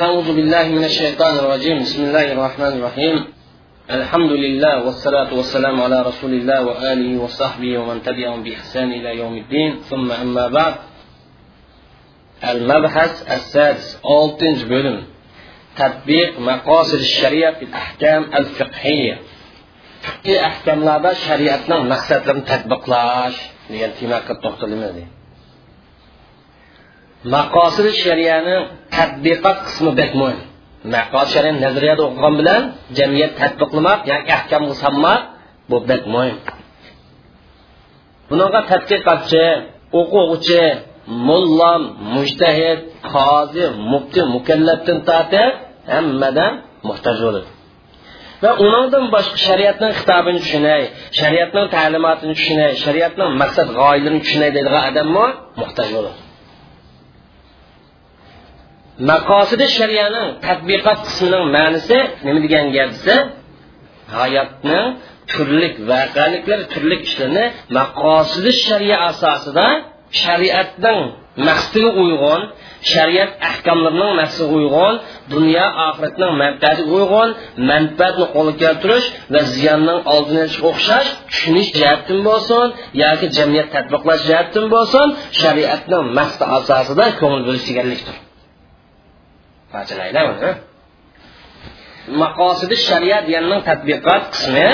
أعوذ بالله من الشيطان الرجيم. بسم الله الرحمن الرحيم. الحمد لله والصلاة والسلام على رسول الله وآله وصحبه ومن تبعهم بإحسان إلى يوم الدين. ثم أما بعد. المبحث السادس أولتنج بölüm تطبيق مقاصد الشريعة في الأحكام الفقهية. fiqhiy ahkamlarda shariatning maqsadlarini tadbiqlash degan temaga to'xtalamiz maqosidi shariyani tadbiqot qismi bek mo'yin shariyani nazariyada o'qigan bilan jamiyat tadbiqlamoq ya'ni ahkamga solmoq bu bek bunaqa tadqiqotchi o'quvchi mullam mujtahid qozi mufti mukallafdan tortib hammadan muhtoj bo'ladi va uningdan boshqa shariatning xitobini tushunay shariatning ta'limotini tushunay shariatning maqsad g'oyalarini tushunay deydigan odammi muhtoj bo'ladi maqosidi shariyaning tadbiqot qismining ma'nisi nima degan gap desa hayotni turli voqeliklar turli ishlarni maqosidi shariya asosida shariatning maqsadiga uyg'un shariat ahkomlarining maqsadiga uyg'un dunyo oxiratning manfaatiga uyg'un manfaatni qo'lga keltirish va ziyonning oldini olishga o'xshash tushunish jihatdan bo'lsin yoki jamiyat tadbiqlash jihatdan bo'lsin shariatning maqsadi asosida ko'ngil bo'lish deganlikdir. Maqosidi shariat yanning tadbiqot qismi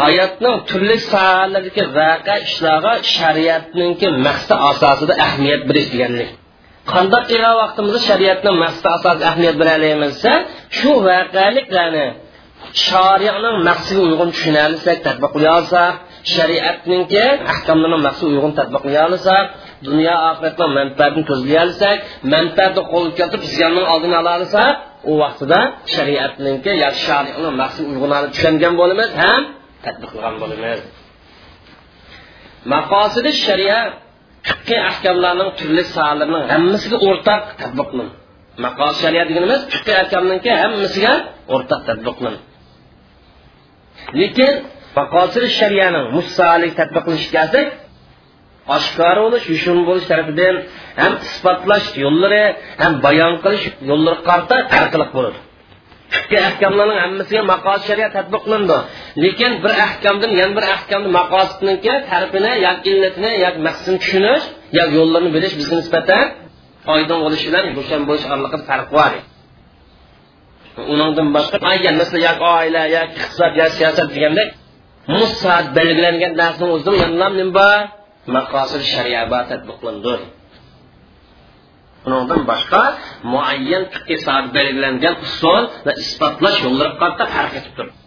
hayotning turli sohalaridagi voqea ishlarga shariatninki maqsad asosida ahamiyat berish deganlik. Qandoq qilgan vaqtimizda shariatni maqsad asosida ahamiyat beralaymiz shu voqeliklarni shariatning maqsadiga uyg'un tushunalsak tadbiq tadbiqlay olsak shariatninki ahkomlarini maqsadga uyg'un tadbiqlay olsak dunyo oxiratning manfaatini ko'zlay olsak manfaatni qo'lga keltirib ziyonning oldini ola olsak u vaqtida shariatniki yoki shariatni maqsadiga uyg'un tushungan bo'lamiz ham tadbiq qilgan bo'lamiz. Maqosidi sharia fiqqiy ahkamlarning turli sohalarining hammasiga o'rtaq tadbiqlin maqos sharia deganimiz fiqqiy ahkamniki hammasiga o'rtaq tadbiqlin lekin maqosidi shariyaning mustalik tadbiq qilishga kelsak oshkora bo'lish yushun bo'lish tarafidan ham isbotlash yo'llari ham bayon qilish yo'llari qarta farqli bo'ladi. Ikki ahkomlarning hammasiga maqos shariat tadbiq qilindi. Lekin bir ahkomdan yana bir ahkomni maqosidniki tarifini yoki illatini yoki maqsadini tushunish yoki yo'llarini bilish bizga nisbatan oydin bo'lishi bilan bo'shan bo'lish oraliqida farq bor. Undan boshqa agar masalan yoki oila yoki iqtisod yoki siyosat degandek musat belgilangan narsani o'zidan yana nima bor. Maqosid tadbiq qilindi undan boshqa muayyan fiqhiy soat belgilangan usul va isbotlash yo'llari qarta farq etib turibdi.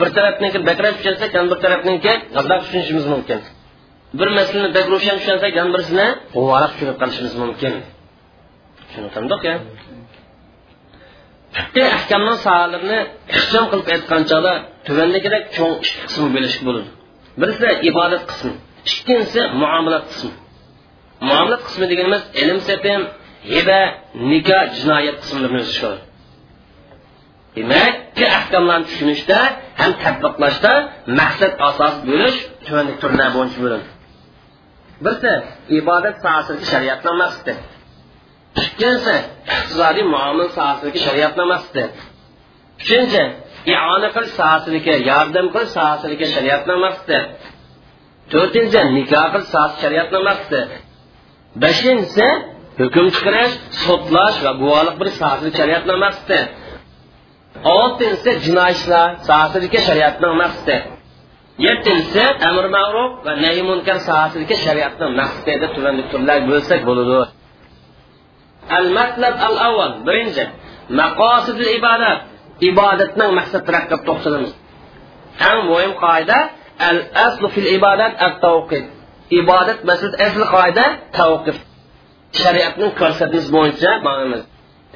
Bir tarafniki bakrak tushunsak yana bir tarafniki tushunishimiz mumkin. Bir masalani bak ro'shan tushunsak yana birisini g'uvaraq tushunib qolishimiz mumkin. Tushunib ya. Sohalarini ixcham qilib aytgan chog'da tuvandagidek cho'ng ikki bo'ladi ibodat qismi. İkkinchisi muomalat qismi. Muomalat qismi deganimiz ilm setim hiba nikoh jinoyat qismlarini o'z ichiga demak ahkomlarni tushunishda ham tadbiqlashda maqsad asos bo'lish tuvanlik turlar bo'yicha bo'ladi. Birisi ibodat sohasidagi shariatni maqsadi ikkinchisi iqtisodiy muomala sohasidagi shariatni maqsadi uchinchi iona qilish sohasidagi yordam qilish sohasidagi shariatni maqsadi to'rtinchi nikoh qilish sohasi shariatni maqsadi. Beshinchisi hukm chiqarish sudlash va guvohlik berish sohasida shariatning maqsadi. Oltinchisi jinoyatchilar sohasidagi shariatning maqsadi. Yettinchisi amr ma'ruf va nahi munkar sohasidagi shariatning maqsadi deb tuvanli turlar bo'lsak bo'ladi. Al matlab al avval birinchi maqosidil ibodat. Ibodatning maqsadi haqida to'xtalamiz. Eng muhim qoida الأصل في العبادة التوقيت عبادة مسألة أصل قاعدة توقف شريعة من كرسات نزمونجة مغمز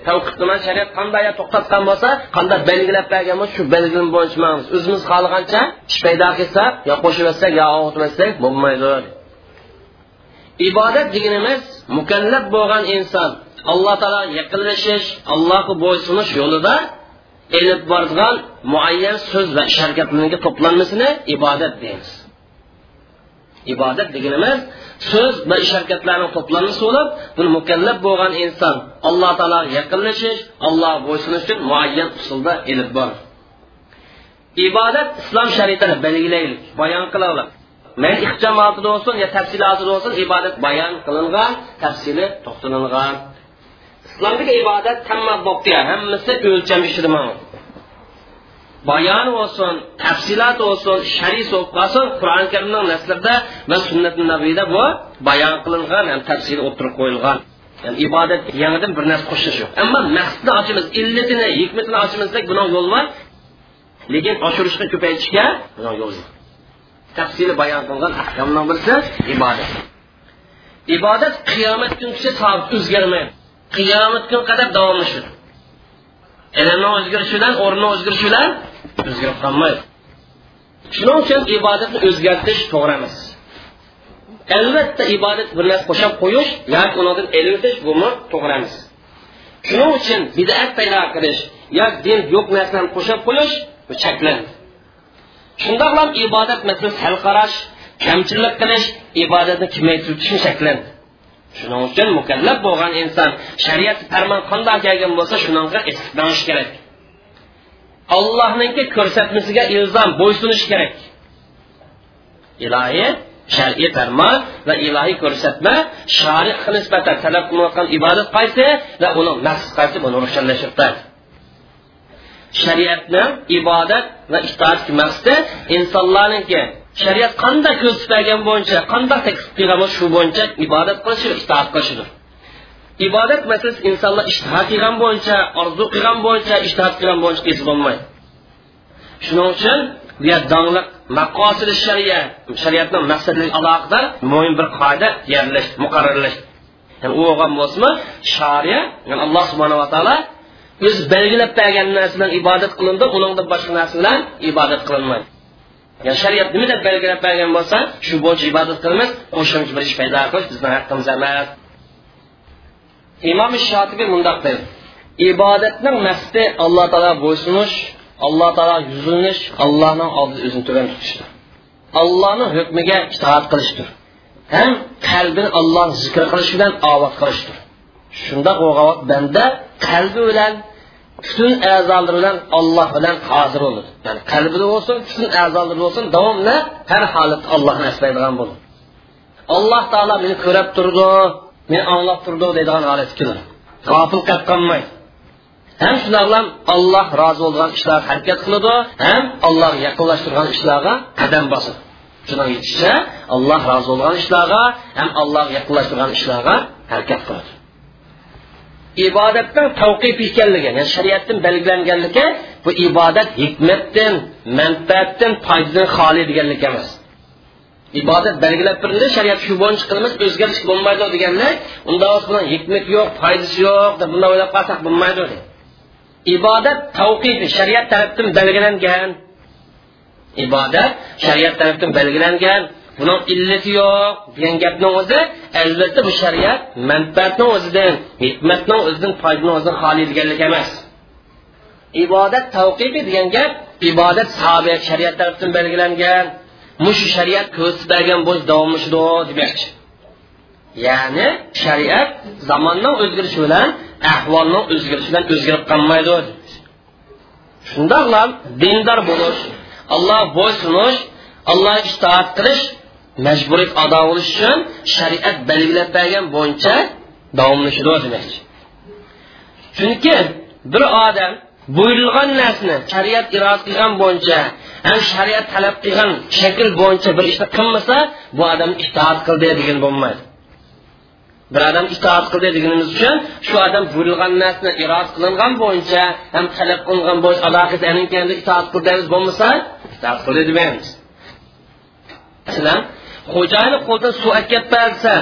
توقف ما شريعة قندا يا توقف قم بسا قندا بلغل أفاق يمو شو بلغل مبونج مغمز أزمز خالقان چا شبيدا خيصا يا قوش بسك يا أغط بسك مبمي زور عبادة مكلف بوغان إنسان. الله تعالى يقل الله قبوي سنش ilib borgan muayyan so'z va ish harakatlarga to'planmasini ibodat deymiz. İbodat deganimiz so'z va ish harakatlarning to'plamisi bo'lib buni mukallaf bo'lgan inson alloh taologa yaqinlashish alloh bo'ysunish uchun muayyan usulda ilib bor. İbodat islom shariatini belgilaylik bayon qilaylik man ixchamotida bo'lsin yo tafsilotida bo'lsin ibodat bayon qilingan tafsili to'xtalingan islomdagi ibodat hamma bo'libdi hammasi o'lcham ishida bayon bo'lsin tafsilot bo'lsin shariy bo'lib qolsin qur'oni karimning nasrida va sunnati nabiyda bu bayon qilingan ham tafsili o'tirib qo'yilgan. Yani ibodat yangidan bir narsa qo'shish yo'q. Ammo maqsadni ochamiz illatini hikmatini ochamiz desak buni yo'l bor. Lekin oshirishga ko'paytirishga buni yo'l yo'q. Tafsili bayon qilingan ahkomning birisi ibodat. Ibodat qiyomat kungacha sobit o'zgarmaydi. Qiyomat kun qadar davomlashadi ilmni o'zgarishi bilan o'rni o'zgarishi bilan o'zgarib qolmaydi. Shuning uchun ibodatni o'zgartirish to'g'ri emas. Albatta ibodat bir narsa qo'shib qo'yish yoki unidan elitish o'tish bumi to'g'ri emas. Shuning uchun bidat paydo qilish yoki din yo'q narsani qo'shib qo'yish bu cheklandi shundoq ham ibodat masalan sal qarash kamchilik qilish ibodatni kamaytirishni cheklandi shuning uchun mukallaf bo'lgan inson shariat farmon qandoq kelgan bo'lsa shunga istiqlanish kerak. Allohniki ko'rsatmasiga ilzom bo'ysunish kerak. Ilohiy shar'iy farmon va ilohiy ko'rsatma shari nisbatan talab qilinayotgan ibodat qaysi va uni maqsad qaysi buni ro'shanlashtirdi shariatni ibodat va itoat maqsadi insonlarniki shariat qanday ko'rsatgan bo'yicha qanday taklif qilgan shu bo'yicha ibodat qilish va itoat qilishdir ibodat masalasi insonlar ishtiho qilgan bo'yicha orzu qilgan bo'yicha ishtihat qilgan bo'yicha kesib bo'lmaydi. Shuning uchun bu yer dongliq maqosidi shariat shariatning maqsadiga aloqador mo'min bir qoida yerlash muqarrarlash. Yani u bo'lgan bo'lsinmi shariat yani alloh subhanava taolo o'zi belgilab bergan narsa bilan ibodat qilindi uningdan boshqa narsa bilan ibodat qilinmaydi. Ya'ni shariat nima deb belgilab bergan bo'lsa shu bo'yicha ibodat qilamiz qo'shimcha bir ish paydo qilish bizni haqqimiz emas. Imom shotibiy mundoq dedi ibodatning maqsadi alloh taolo bo'ysunish alloh taolo yuzlanish allohning oldida o'zini tuban tutishdir. Allohni hukmiga itoat qilishdir. Ham qalbini alloh zikr qilish bilan ovod qilishdir. Shundoq bo'lgan banda qalbi bilan butun a'zolari bilan olloh bilan hozir bo'ladi ya'ni qalbida bo'lsin butun a'zolari bo'lsin davomli har holatda ollohni aslaydigan bo'ladi alloh taolo meni ko'rib turdi meni anglab turdi deydigan holatga keladi. G'ofil qilib qolmaydi ham shularlar olloh rozi bo'lgan ishlarga harakat qiladi ham allohga yaqinlashtirgan ishlarga qadam bosadi. Shuning yetishicha alloh rozi bo'lgan ishlarga ham allohga yaqinlashtirgan ishlarga harakat qiladi ibodatning tavqif ekanligi ya'ni shariatdan belgilanganligi bu ibodat hikmatdan manfaatdan foydadan xoli deganlik emas. Ibodat belgilab berildi shariat shu bo'yicha qilamiz o'zgarish bo'lmaydi deganlar unda bilan hikmat yo'q foydasi yo'q deb bunday o'ylab qolsak bo'lmaydi ibodat tavqifi shariat tarafdan belgilangan. Ibodat shariat tarafdan belgilangan. Buning illati yo'q. Degan gapni o'zi albatta bu shariat manfaatni o'zidan hikmatni o'zidan foydani o'zidan xoli deganlik emas. Ibodat tavqibi degan gap ibodat sahobiya shariat tarafidan belgilangan. Mushu shariat ko'rsatgan bo'lsa davomlashadi demoqchi. Ya'ni shariat zamonning o'zgarishi bilan ahvolning o'zgarishi bilan o'zgarib qolmaydi. Shundoqla dindor bo'lish alloh bo'ysunish allohga itoat qilish majburiyat ado bo'lish uchun shariat belgilab bergan bo'yicha davomlashadi demakchi chunki bir odam buyurilgan narsani shariat iroda qilgan bo'yicha ham shariat talab qilgan shakl bo'yicha bir ishni qilmasa bu odam itoat qildi degan bo'lmaydi. Bir odam itoat qildi deganimiz uchun shu odam buyurilgan narsani iroda qilingan bo'yicha ham talab qilingan bo'yicha ado qilsa itoat qildi bo'lmasa itoat qildi demaymiz. Masalan xo'jayini qo'lidan suv akib bersa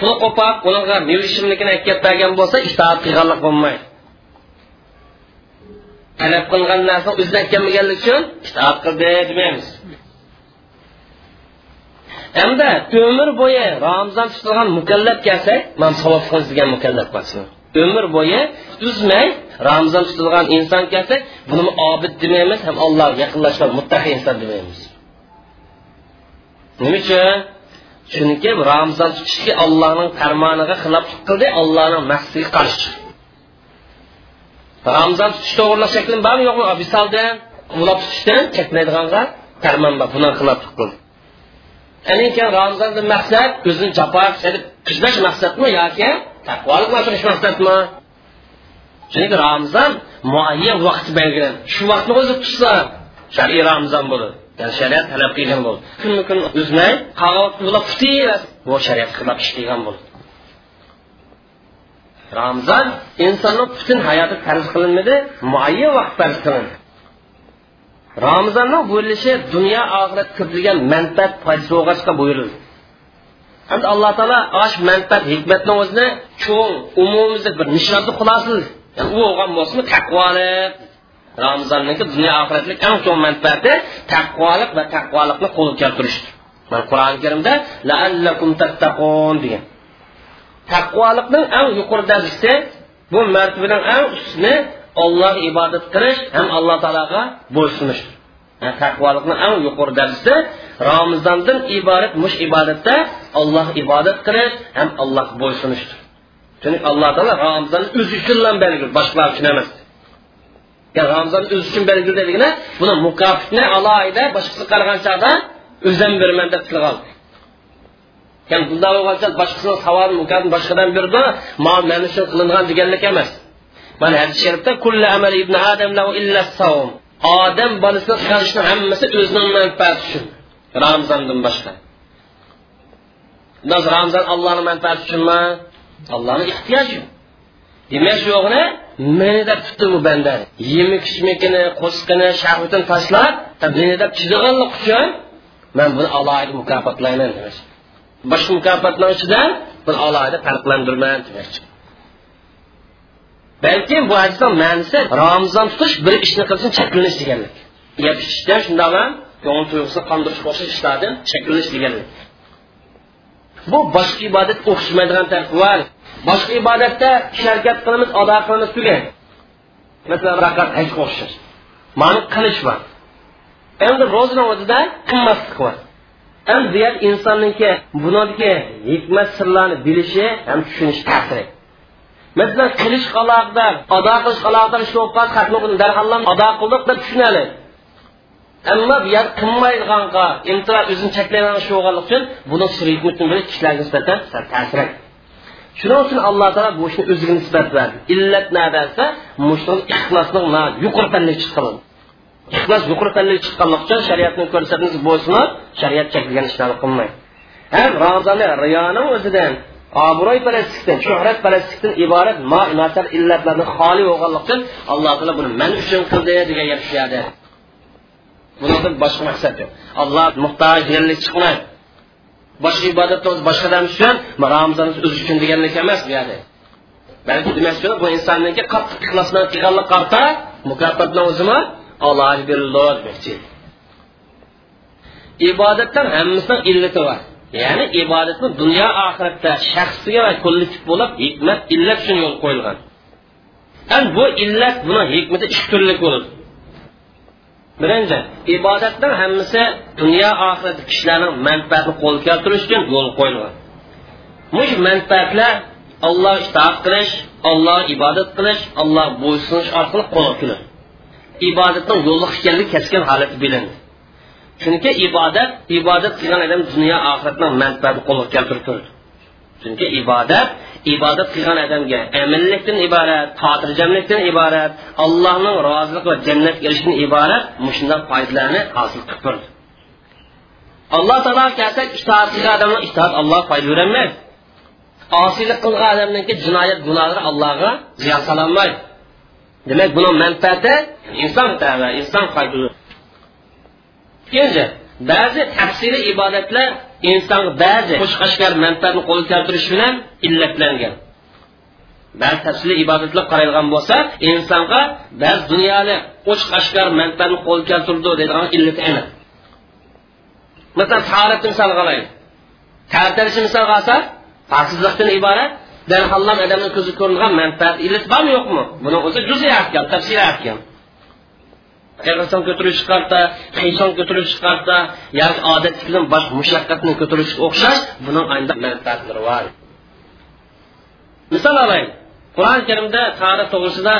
suv qo'pab ularga meva ichimlikini bergan bo'lsa itoat qilganlik bo'lmaydi. Talab qilingan narsa o'zidan kelmaganligi uchun itoat qildi demaymiz hamda umr bo'yi ramzon tutilgan mukallab kelsak man savob qilamiz degan mukallaf umr bo'yi uzmay ramzon tutilgan inson kelsak buni obid demaymiz ham allohga yaqinlashgan muttaqi inson demaymiz. Nima uchun? Chunki ramazon tutishga allohning farmoniga xiloflik qildi allohning maqsadiga qarshi. Ramazon tutish to'g'irlash shakli bormi yo'qmi? Misolda ulab tutishdan chekmaydiganga farmon bor buni xiloflik qildi. Keyin ramazondan maqsad o'zini jafo qilib maqsadmi yoki taqvolik oshirish maqsadmi? Chunki ramazon muayyan vaqt belgilan shu vaqtni o'zi tutsa shar'iy ramazon bo'ladi ya'ni shariat talab qilgan bo'ldi kunni kun uzmay bu shariat xilaf ish qilgan bo'ldi ramazon insonni butun hayoti farz qilinmadi muayyan vaqt farz qilindi ramazonning bo'lilishi dunyo oxirat ko'plagan manfaat foydasi bo'lg'achqa buyurildi. Hamda alloh taolo osh manfaat hikmatni o'zini cho'ng umumizda bir nishonni xulosaladi yani u bo'lgan bo'lsinmi taqvolik ramazonniki dunyo oxiratlik eng cho'ng manfaati taqvolik va taqvolikni qo'lga keltirishdir mana qur'oni karimda laallakum tattaqun degan. Taqvolikning eng yuqori darajasi bu martabaning eng ustini ollohga ibodat qilish ham alloh taologa bo'ysunish taqvolikni eng yuqori darajasi ramazondan iborat mush ibodatda olloh ibodat qilish ham allohga bo'ysunishdir chunki alloh taolo ramazonni o'zi uchun belgil boshqalar uchun emas. Yani Ramazan'ın özü için benim dediğine bunun mukafetine alayda başkası kalkan çağda özen vermen de kılgan. Yani bunda olacak başkasının savarı mukafetini başkadan bir de mal memnun kılıngan digenlik emez. Ben hadis-i şerifte kulle amel ibn Adem lehu illa savun. Adem balısına çıkarışının hemmesi özünün menfaati için. Ramazan'dan başka. Nasıl Ramazan Allah'ın menfaati için mi? Allah'ın ihtiyacı. Demak shu yo'g'ini meni deb tutdi bu banda. Yemi kishmikini qo'shiqini shahvatini tashlab meni deb chidaganlik uchun man buni alohida mukofotlayman demoqchi. Boshqa mukofotlar ichidan buni alohida farqlandirman demoqchi. Balkim bu hadisdan ma'nosi ramazon tutish bir ishni qilsin cheklanish deganlik. Yeb ichishdan shundaqmi ko'ngil tuyg'usini qondirish o'xshash ishlardan cheklanish deganlik. Bu boshqa ibodat o'xshamaydigan tarafi bor boshqa ibodatda sharkat qilamiz ado qilamiz tugan masalan raqat hajga o'xshash. Mani qilish bor. Endi ro'zani o'zida qilmaslik bor. Endi ziyat yer insonniki buniki hikmat sirlarini bilishi ham tushunishi ta'siri. Masalan qilish qaloqda ado qilish qaloqda ish bo'lib qoldi xatni darhol ado qildik deb tushunadi. Ammo bu yer qilmaydiganga intiho o'zini cheklaydigan shu bo'lganligi uchun buni sir hikmatini bilish kishilarga nisbatan ta'sir shuning uchun alloh taolo bu ishni o'ziga nisbat berdi. Illat nada mushuni ixlosni yuqori pallak chiqqan ixlos yuqori pallak chiqqanligi uchun shariatni ko'rsatmasi bo'lsin shariat cheklagan ishlarni qilmang. Ham ramazonni riyoni o'zidan obro'y parastlikdan shuhrat parastlikdan iborat nasar illatlarni xoli bo'lganligi uchun alloh taolo buni man uchun qildi degan gap tushadi. Bundan boshqa maqsad yo'q. Alloh muhtoj yerlik chiqmaydi boshqa ibodatimiz boshqadan uchun ramazon o'zi uchun deganlik emas bu yerda. Balki demak bu insonniki qattiq ixlos bilan qilganlik qarta mukofotni o'zimi olloh berildi demoqchi illati bor. Ya'ni ibodatni dunyo oxiratda shaxsiga va kollektiv bo'lib hikmat illat uchun yo'l qo'yilgan. Bu illat buni hikmati ikki turli bo'ladi birinchi ibodatning hammasi dunyo oxirat kishilarning manfaatini qo'lga keltirish uchun yo'l qo'yilgan. Mush manfaatlar olloh itoat qilish olloh ibodat qilish olloh bo'ysunish orqali qo'lga keladi ibodatning yo'lliq ekanligi keskin holati bilindi chunki ibodat ibodat qilgan odam dunyo oxiratning manfaatini qo'lga keltirib turadi chunki ibodat ibodat qilgan odamga amillikdan iborat xotirjamlikdan iborat allohning roziligi va jannatga erishishdan iborat mushundoq foydalarni hosil qilib turdi alloh taolo kelsak itoat qilgan odamni itoat alloh foyda berolmaydi osiylik qilgan odamniki jinoyat gunohlari allohga ziyon sololmaydi demak buni manfaati inson inson foyda ikkinchi ba'zi tafsiliy ibodatlar inson ba'zi qo'shqashkar manfaatni qo'lga keltirish bilan illatlangan. Ba'zi tafsiliy ibodatlar qaraydigan bo'lsa insonga ba'zi dunyolik qo'shqashgar manfaatni qo'lga keltirdi deydigan illat emas masalan tahoratni misol qilaylik tahoratni misol qilsa pokizlikdan iborat darhollam odamni ko'zi ko'ringan manfaat illat bormi yo'qmi? Buni o'zi juziy ahkam tafsiliy ahkam eg'irson ko'tarib chiqarsa qiyson ko'tarib chiqarsa yoki odatdagidan boshqa mushaqqatni ko'tarishga o'xshash buning ayni manfaatlari bor misol olaylik qur'oni karimda tarix to'g'risida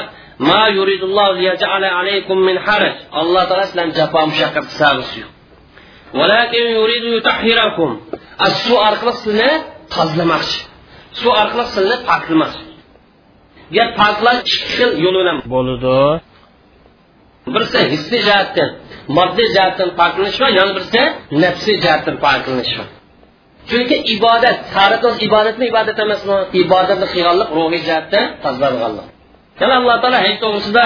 ma yuridullohu liyaj'ala alaykum min haraj. Alloh taolo sizlarni jafo mushaqqat qilsag'isi yo'q yuridu yutahhirakum. Su orqali sizni tozalamoqchi su orqali sizni poklamoqchi gap poklash ikki xil yo'l bilan bo'ladi birisi hissi jihatdan moddiy jihatdan poklanish va yana birisi nafsiy jihatdan poklanish chunki ibodat tariqimiz ibodatmi ibodat emasmi? Ibodatni qilganlik ruhiy jihatdan tozalganlik yana alloh taolo haj to'g'risida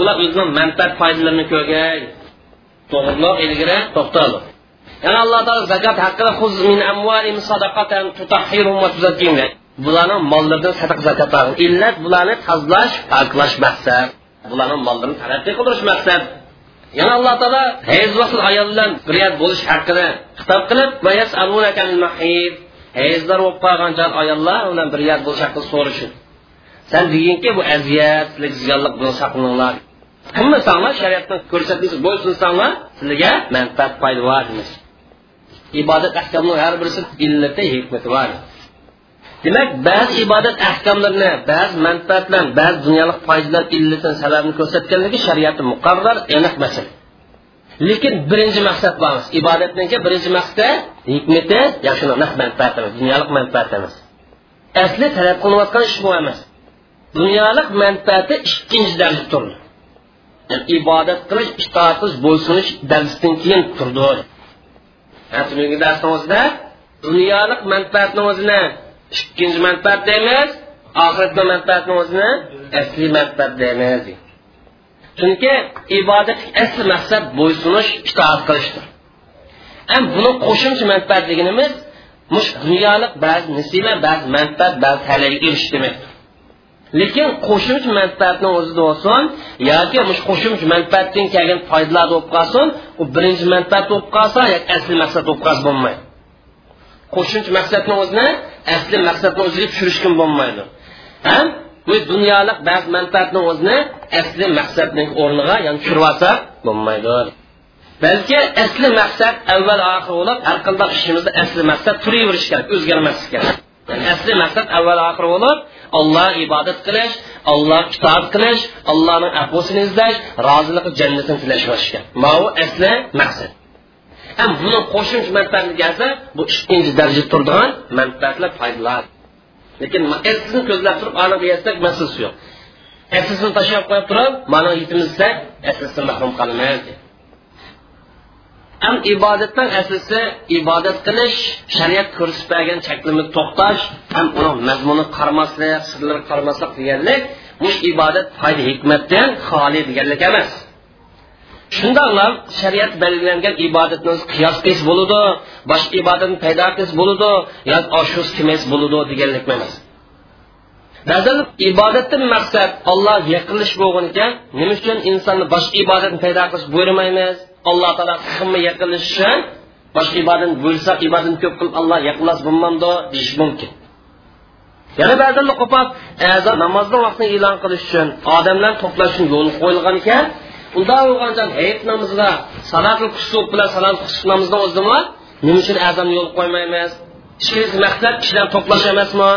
ular o'zini manfaat foydalarini ko'rgay to'g'riliq ilgari to'xtaldi. Yana alloh taolo zakot haqida min sadaqatan bularni mollaridan sadaqa zakot illat bularni tozalash poklash maqsad bularni mollarini taraqqiy qildirish maqsad. Yana alloh taolo hayz vaqt ayol bilan biriyat bo'lish haqida xitob qilib hayzlar bo'lib qolgan ayollar bilan biriyat bo'lish haqida so'rashdi. San deginki bu aziyat ziyonlik bilan saqlaninglar. Qilmasanglar shariatni ko'rsatmasi bo'ysunsanglar sizlarga manfaat foyda bor ibodat har illati hikmati bor. Demak ba'zi ibodat ahkomlarini ba'zi manfaatlar ba'zi dunyolik foydalar illatini sababini ko'rsatganligi shariatda muqarrar aniq masala lekin birinchi maqsad bormiz ibodatniki birinchi maqsad hikmati ya shuni manfaat emas dunyolik manfaat emas asli talab qilinayotgan ish bu emas. Dunyolik manfaati ikkinchi darajada turdi. Yani ibodat qilish itoat qilish bo'ysunish darsdan keyin turdi. Bugungi darsimizda dunyolik manfaatni o'zini ikkinchi manfaat deymiz oxiratda manfaatni o'zini asli manfaat deymiz. Chunki ibodat asli maqsad bo'ysunish itoat qilishdir. Ham buni qo'shimcha manfaat deganimiz mush dunyolik ba'zi nisiba ba'zi manfaat ba'zi talaga erishish demakdir. Lekin qo'shimcha manfaatni o'zida bo'lsin yoki mush qo'shimcha manfaatdan kelgan foydalar bo'lib qolsin u birinchi manfaat bo'lib qolsa yoki asli maqsad bo'lib qolsa bo'lmaydi. Qo'shimcha maqsadni o'zini asli maqsadni o'ziga tushirishgan bo'lmaydi. Ham bu dunyolik ba'zi manfaatni o'zini asli maqsadning o'rniga ya'ni tushirib olsa bo'lmaydi. Balki asli maqsad avval oxir bo'lib har qanday ishimizda asli maqsad turaverish kerak o'zgarmaslik kerak. Asli maqsad avval oxir bo'lib olloh ibodat qilish olloh kitob qilish allohning afusini izlash roziligi jannatini tilash ekan bu asli maqsad. Ham buni qo'shimcha manfaatni kelsa bu ikkinchi daraja turadigan manfaatlar foydalar lekin sizni ko'zlab turib aniq yesak masalasi yo'q. Aslisini tashlab qo'yib turib mana yetimizsa aslisdan mahrum qolamiz ham ibodatdan aslisi ibodat qilish shariat ko'rsatib bergan cheklimni to'xtash ham uni mazmuni qaramaslik sirlari qaramaslik deganlik bu ibodat foyda hikmatdan xoli deganlik emas. Shundoqla shariat belgilangan ibodatni qiyos qilish bo'ludi boshqa ibodatni paydo qilish bo'ludi yo oshus kimas bo'ludi deganlik emas. Ba'zan ibodatdan maqsad olloh yaqinlish bo'lgan ekan nima uchun insonni boshqa ibodatni paydo qilish buyurmaymiz? Alloh taolo qilma yaqinlish uchun boshqa ibodatni bo'lsa ibodatni ko'p qilib alloh yaqinlash bo'lmamdi deyish mumkin. Yana ba'zan qo'pab namozni vaqtini e'lon qilish uchun odamlar to'plash uchun yo'l qo'yilgan ekan unda bo'lganda hayit namozida salatul kusuf bilan salatul kusuf namozidan o'zimi nima uchun azon yo'l qo'ymaymiz? Ikkinchi maqsad kishilar to'plash emasmi?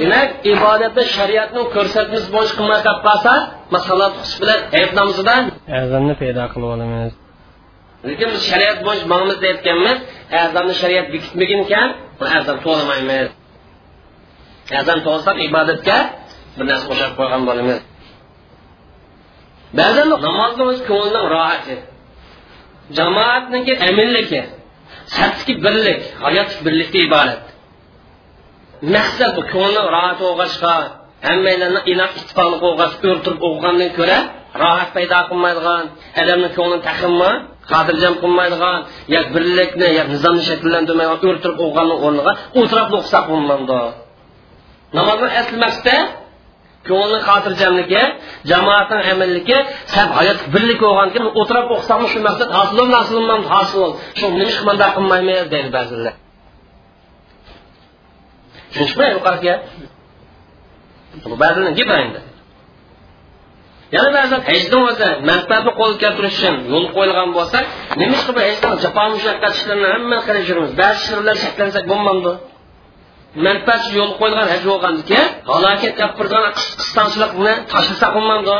Demak ibodatda shariatni ko'rsatmasi bo'yicha qolib qolsa masalan bilan hayit namozida azonni paydo qilib olamiz. Lekin biz shariat bo'yicha mangimiz deyotganmiz azonni shariat bekitmagan ekan azon to'lamaymiz. Azon to'lsam ibodatga bir narsa qo'shib qo'ygan bo'lamiz ba'zan namozni o'zi ko'ngilning rohati jamoatniki aminligi safdiki birlik hayotlik birlikka iborat maqsad bu ko'ngilni rohat o'g'ashqa hammalarni inoq ittifoqni qo'g'ash o'rtirib o'qigandan ko'ra rohat paydo qilmaydigan odamni ko'nglini taqimmi xotirjam qilmaydigan yo birlikni yo nizomni shakllantirmaydigan o'rtirib o'qiganni o'rniga o'tirib o'qisak namozni asli ko'ngilni xotirjamligi jamoatning amalligi sab hayot birlik bo'lgan keyin o'tirib o'qisaqmi shu maqsad hosil bo'ldi hosil hosil shu nima ish bunday qilmaymiz deydi ba'zilar. Tushunishmi yuqoriga bu ba'zilarni gapi endi. Yana ba'zan hajni o'zi manfaatni qo'lga keltirish uchun yo'l qo'yilgan bo'lsa nima ish qilib jafo mushaqqat ishlarni hamma qilib yuramiz. Ba'zi ishlar shaklansak bo'lmamdi. Manfaat yo'l qo'yilgan haj bo'lgandan keyin halokat gapirgan buni tashlasak bo'lmamdi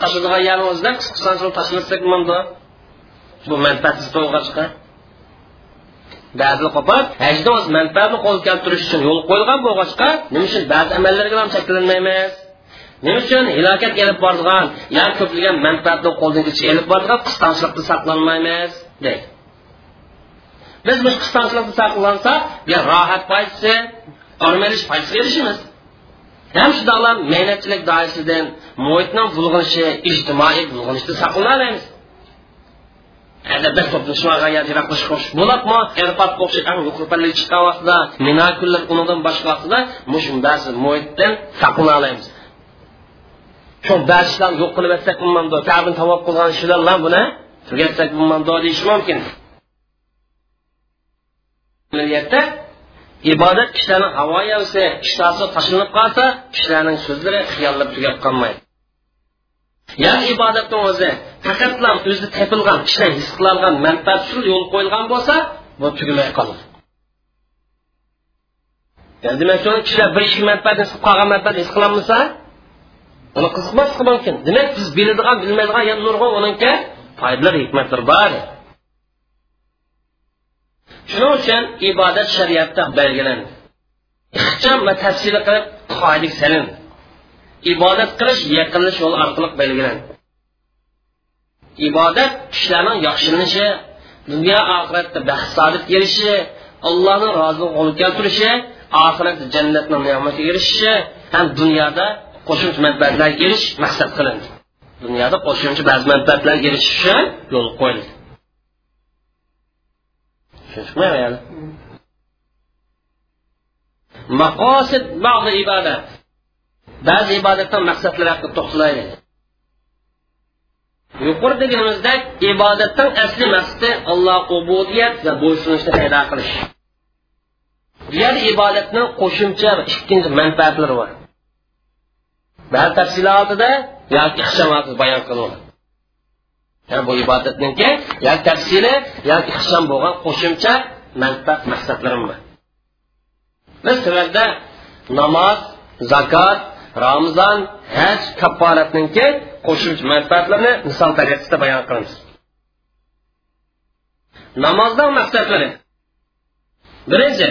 tashlaydigan yerni o'zida qisqonchilik tashlasak bo'lmamdi bu manfaatsiz qo'yilg'achqa ba'zi qo'pol hajda o'z manfaatni qo'lga keltirish uchun yo'l qo'yilgan bo'lg'achqa nima uchun ba'zi amallarga ham cheklanmaymiz nima uchun halokat kelib boradigan yo ko'plagan manfaatni qo'ldan kechib elib boradigan qistonchilikda saqlanmaymiz deydi. biz bu qisqanchilikdan saqlansak bir rohat foydasi ormalish foydasiga erishamiz ham shu dog'lar mehnatchilik doirasidan muhitning bulg'inishi ijtimoiy bulg'inishdan saqlana olamiz Әдә бер топлышмага я дирактыш кош. Булапмы? Эрпат кошы ан юқыр пәле чыга вакытда, мина күлләр уныңдан башка вакытда мушун бәсе мойттан саклана алабыз. Шул бәшләр юк кылып әтсәк булмамды. Тәбин тавап кылган шулар лан буны түгәтсәк булмамды дишмәмкин. Amaliyotda ibodat kishilarning havoyasi ishtasi tashlanib qolsa kishilarning so'zlari xiyollar tugab qolmaydi ya'ni ibodatni o'zi faqatla o'zi tepilgan kishilar his qilolgan manfaat uchun yo'l qo'yilgan bo'lsa bu tugamay qoladi yani demak kishilar bir ishga manfaat his qolgan manfaat his uni mumkin demak biz biladigan bilmaydigan yana nurg'un uniki foydalar hikmatlar bor shuning uchun ibodat shariatda belgilandi ixcham va tafsil qilib qoidaga salin ibodat qilish yaqinlash yo'li orqali belgilandi ibodat kishilarning yaxshilanishi dunyo oxiratda baxt saodat erishi allohni roziligini qo'lga keltirishi oxiratda jannatni ne'matga erishishi ham dunyoda qo'shimcha manfaatlarga erish maqsad qilindi dunyoda qo'shimcha ba'zi manfaatlarga erishish uchun yo'l qo'yildi tushunishmayapti maqosid ba'zi ibodat ba'zi ibodatdan maqsadlar haqida to'xtalaylik yuqori deganimizdek ibodatdan asli maqsadi alloh ubudiyat va bo'ysunishni paydo qilish. Bu yerda ibodatning qo'shimcha ikkinchi manfaatlari bor. Ba'zi tafsilotida yoki ixchamotida bayon qilinadi. Ya'ni bu ibodatniki yoki tafsili yoki ixcham bo'lgan qo'shimcha manfaat maqsadlarim bor biz tularda namoz zakot ramazon haj kapporatniki qo'shimcha manfaatlarni misol tariqasida bayon qilamiz namozdan maqsadlari birinchi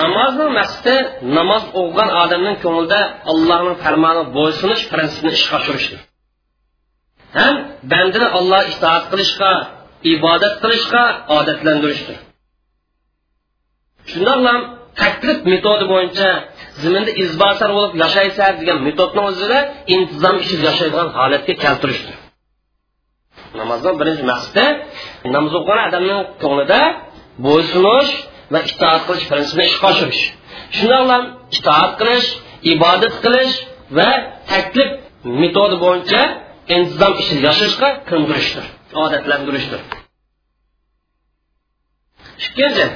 namozning maqsadi namoz o'qigan odamning ko'nglida allohning farmoni bo'ysunish prinsipini ishga oshirishdir ham bandani olloh itoat qilishga ibodat qilishga odatlantirishdir shundoqlam taklif metodi bo'yicha ziminda izbosar bo'lib yashaysa degan metodni o'zida intizom ichida yashaydigan holatga keltirishdir. Namozdan birinchi maqsadi namoz o'qigan odamni ko'nglida bo'ysunish va itoat qilish prinsipini ishga oshirish. Shundoqlam itoat qilish ibodat qilish va taklif metodi bo'yicha intizom ichida yashashga ko'ndirishdir odatlantirishdir. Ikkinchi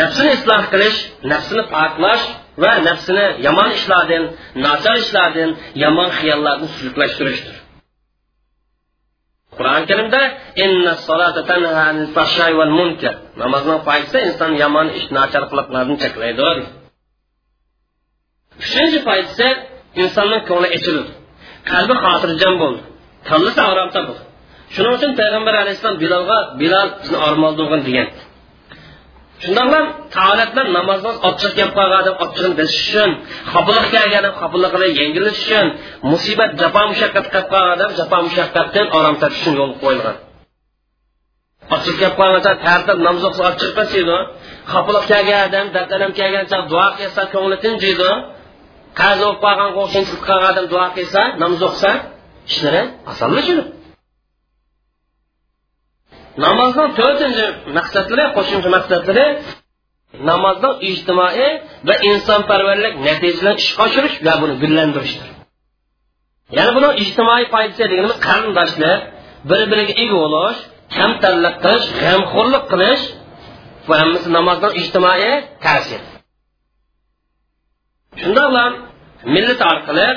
nafsini isloh qilish nafsini poklash va nafsini yomon ishlardan nachar ishlardan yomon xiyollardan suyuqlashtirishdir qur'oni karimda namozning foydasi inson yomon ish nachar qiliqlarni cheklaydi uchinchi foydasi insonning ko'ngli ichiladi qalbi xotirjam bo'ldi. Tanlasa orom topadi shuning uchun payg'ambar alayhissalom bilolga bilol bizni ormoldirg'in degan. Shundoqlam taolatlar namozdan ochiq gap qolgan deb ochig'ini bilish uchun xofaliq kelgan odam yengilish uchun musibat jafo mushaqqat qilib qolgan deb jafo mushaqqatdan orom topish uchun yo'l qo'yilgan. Ochiq gap qolgan tartib namoz o'qisa ochiq qilsaydi xofaliq kelgan odam dardalam kelgan duo qilsa ko'ngli tinchiydi. Qazi o'qib qolgan qo'shnichilik qilgan odam duo qilsa namoz o'qisa ishlari osonlashadi. Namozning to'rtinchi maqsadlari qo'shimcha maqsadlari namozning ijtimoiy va insonparvarlik natijalarini ishga oshirish va buni gullantirishdir. Ya'ni buni ijtimoiy foydasi deganimiz qarindoshlik bir biriga ega bo'lish kamtarlik qilish g'amxo'rlik qilish bu hammasi namozdan ijtimoiy ta'sir shundoq bilan millat orqali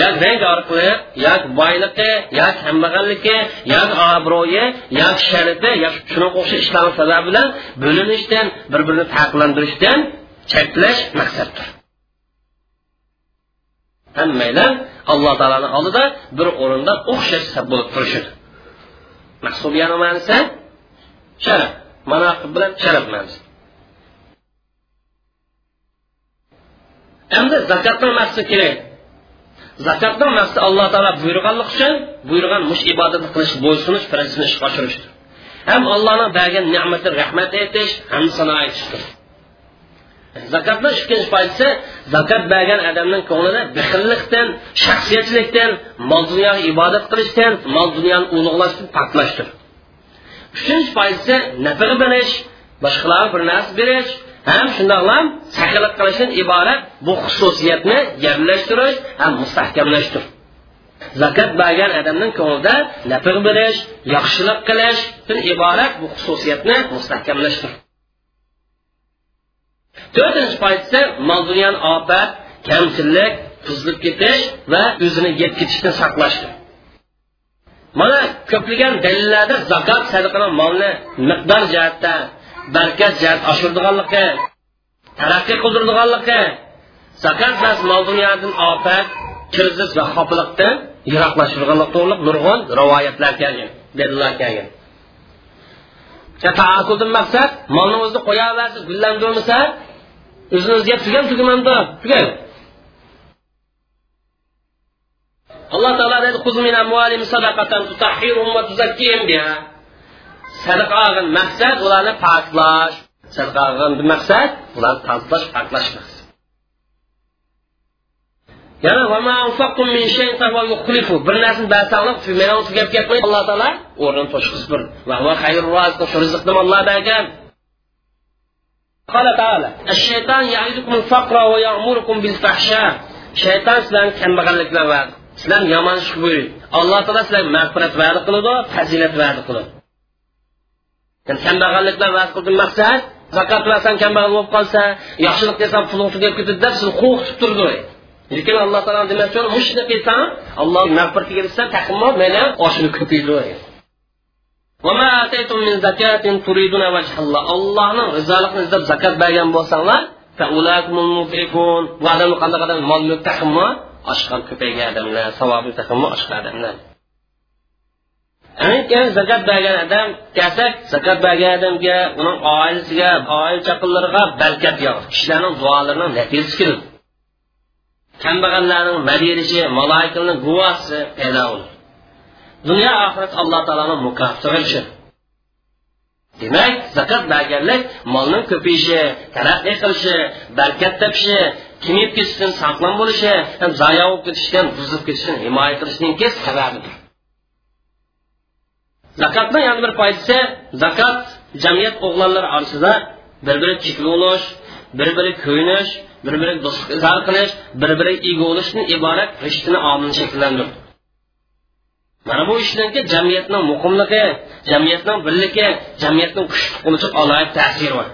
yoki rang orqali yoki boyligi yoki kambag'alligi yoki obro'yi yoki sharifi yoki shunga o'xshash ishlarni sababi bilan bo'linishdan bir birini farqlantirishdan cheklash maqsaddir. Hammaylar alloh taoloni oldida bir o'rinda o'xshash bo'lib turishadi mahsubiyani ma'nosi sharaf. Manaqib bilan sharaf ma'nosi endi zakotni maqsadi kerak. Zakotni maqsadi alloh taolo buyurganlik uchun buyurgan mush ibodatni qilish bo'ysunish prinsipini ishga oshirishdir. Ham allohning bergan ne'matga rahmat aytish ham sano aytishdir. Zakotni ikkinchi foydasi zakot bergan odamning ko'nglida bixillikdan shaxsiyatchilikdan mol dunyoga ibodat qilishdan mol dunyoni ulug'lashdan poklashdir uchinchi foydasi nafaqa berish boshqalarga bir narsa berish ham shundoqlam saxilik qilishdan iborat bu xususiyatni yerlashtirish ham mustahkamlashdir. Zakot bergan odamning ko'nglida nafaqa berish yaxshilik qilishdan iborat bu xususiyatni mustahkamlashdir. To'rtinchi foydasi mol dunyoni ofat kamchilik buzilib ketish va o'zini yeb ketishdan saqlashdir. Mana ko'plagan dalillarda zakot sadaqani molni miqdor jihatda barkat jihat oshirdiganligi taraqqiy qildirdiganligi zakot bas mol dunyodan ofat kirziz va xofiliqdan yiroqlashtirganlik to'g'ri nurg'un rivoyatlar kelgan dalillar kelgan. Taakuldan maqsad molni o'zida qo'yaversa gullantirmasa o'zini o'zi yeb tugan tugamanda tugan alloh taolo dedi sadaqa olgan maqsad ularni poklash sadaqa olgan maqsad ularni tozalash poklash maqsad yana bir narsani bersanglar meni tugab ketmaydi alloh taolo o'rnini to'shqizib bir rizqni olloh bergan قال تعالى الشيطان يعدكم الفقر ويأمركم بالفحشاء shayton sizlarni kambag'alliklar va'da sizlarni yomon ish buyuradi alloh taolo sizlarga mag'firat va'da qiladi fazilat va'da qiladi kambag'alliklar va'da maqsad zakot bersang kambag'al bo'lib qolsa yaxshilik desam puling tugab ketadi deb sizni qo'rqitib turdi. Lekin alloh taolo demoqchi mushuni qilsang alloh mag'firatiga bitsa taqimo meni oshini ko'paydi. Allohning rizoligini izlab zakot bergan bo'lsanglar bu odamni qanday qadam mol mulk taqimmi oshqan ko'paygan odamlar savobi taqimmi oshqan odamlar. Keyin zakat bergan odam kelsak zakat bergan odamga uning oilasiga oila chaqinlariga barkat yog'di kishilarning duolarining natijasi keladi kambag'allarning madirishi maloikalarning guvohisi paydo bo'ladi dunyo oxirat alloh taoloni mukofotiga erishadi demak zakat berganlik molning ko'payishi taraqqiy qilishi barkat topishi kimib ketishidan saqlan bo'lishi ham zoya bo'lib ketishidan buzib ketishidan himoya qilishninki sababidir. Zakotni yana bir foydasi zakot jamiyat o'g'lonlar orasida bir biri chekli bo'lish bir biri ko'yinish bir biri do'stlik izhor qilish bir biri ega bo'lishdan iborat rishtini omilni shakllantirdi mana bu ishlarga jamiyatning muqimligi jamiyatning birligi jamiyatning kuchli bo'lishi alohida ta'siri bor.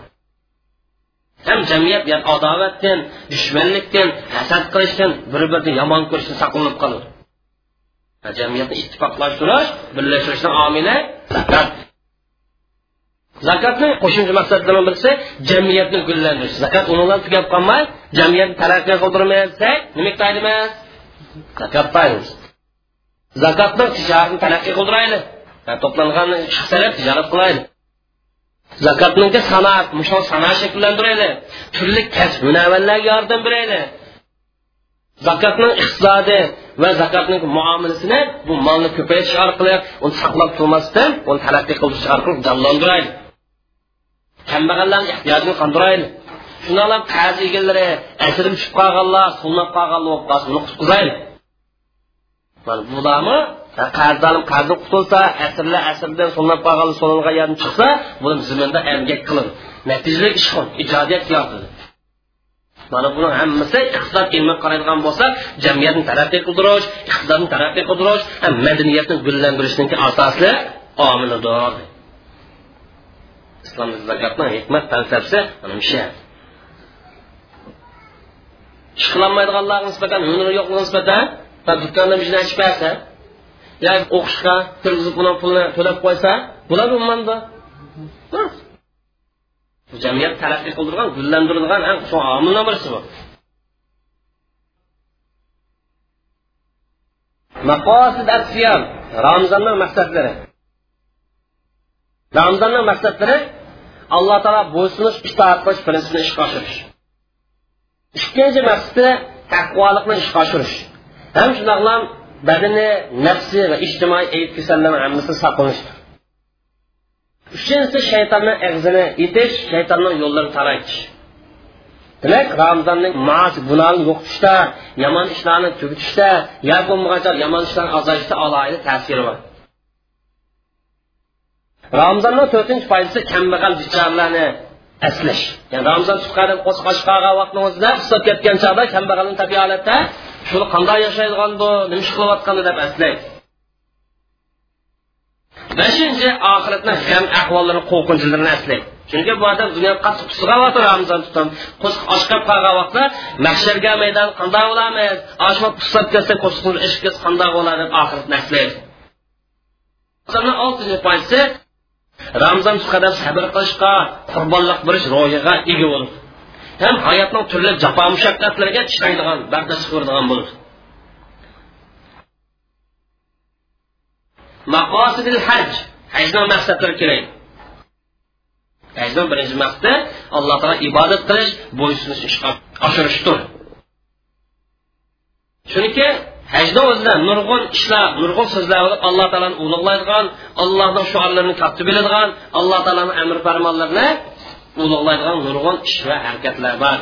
Ham jamiyat adovatdan dushmanlikdan hasad qilishdan bir birini yomon ko'rishdan saqlanib qoladi. Jamiyatni ittifoqlashtirish birlashtirishni omili zakat. Zakotni qo'shimcha maqsadlaridan birisi jamiyatni gullantirish zakat umuman tugab qolmay jamiyatni taraqqiyot qildirmasak nima emas zakat paymiz zakotni tijoratni taraqqiy qildirayli to'plangan chiqsalar tijorat qilayli zakotniki sanoat mushal sanoat shakllantirayli turli kasb hunavarlarga yordam berayli zakotning iqtisodi va zakotning muomalasini bu molni ko'paytirish orqali uni saqlab turmasdan uni taraqqiy qildirish orqali jonlantirayli kambag'allarni ehtiyojini qondirayli shundoq qarz egalari asirga tushib qolganlar sunnat qolganlar bo'lib qolsa uni qarzdorni qarzi qutulsa asrlar asrdan chiqsa buni ziminda emgak qilin mana buni hammasi iqtisod ilmi qaraydigan bo'lsa jamiyatni taraqqiy qildirish iqtisodni taraqqiy qildirish madaniyatni gullantirishniki asosli omilidir. Islom zakotni hikmat falsafasi mana shu. Ish qilolmaydiganlarga nisbatan hunari yo'qligiga nisbatan do'konda ishni ochib bersa yo o'qishga kirgizib buni pulni to'lab qo'ysa bular umanda jamiyat taraqqiy qildirgan gullantiradigan eng chong omildan birisi bu. Maqosid asiyam ramzonning maqsadlari ramzonning maqsadlari alloh taolo bo'ysunish itoat qilish prinsipini ishga oshirish ikkinchi maqsadi taqvolikni ishga oshirish ham shundoqlam badani nafsi va ijtimoiy ayb kasallarni hammasini saqlanishdir uchinchisi shaytonni ag'zini itish shaytonning yo'llarini taraytish. Demak ramzonning mas gunohni yo'qotishda yomon ishlarni tugatishda yo bo'lmagancha yomon ishlarni azayishda alohida ta'siri bor. Ramzonning to'rtinchi foydasi kambag'al bichoralarni aslash ya'ni ramzon chiqqanib qo'shqashqaga vaqtni o'zida ushlab ketgan chog'da kambag'alni tabiiy holatda shuni qanday yashaydigan bu nima ish qilayotgandi deb aslaydi beshinchi oxiratni gam ahvollarini qo'rqinchilarini aslaydi chunki bu odam dunyo qattiq tusig'ayotir ramzon tutam. Oshqab qolgan vaqtda mahsharga maydon qanday bo'lamiz? Oshma ushlab kelsa qo'shiqni ish qanday bo'ladi deb oxiratni aslaydi oltinchi qadar sabr qilishga qurbonlik berish ega bo'lib ham hayotning turli jafo bo'ladi maqosidil haj hajdan maqsadlari kerak hajdan birinchi maqsadi alloh taolo ibodat qilish bo'ysunish ishga oshirishdir. Chunki hajni o'zida nurg'un ishlar nurg'un so'zlar bo'lib alloh taoloni ulug'laydigan allohni shuarlarini katta biladigan alloh taoloni amr farmonlarini ulug'laydigan nurg'un ish va harakatlar bor.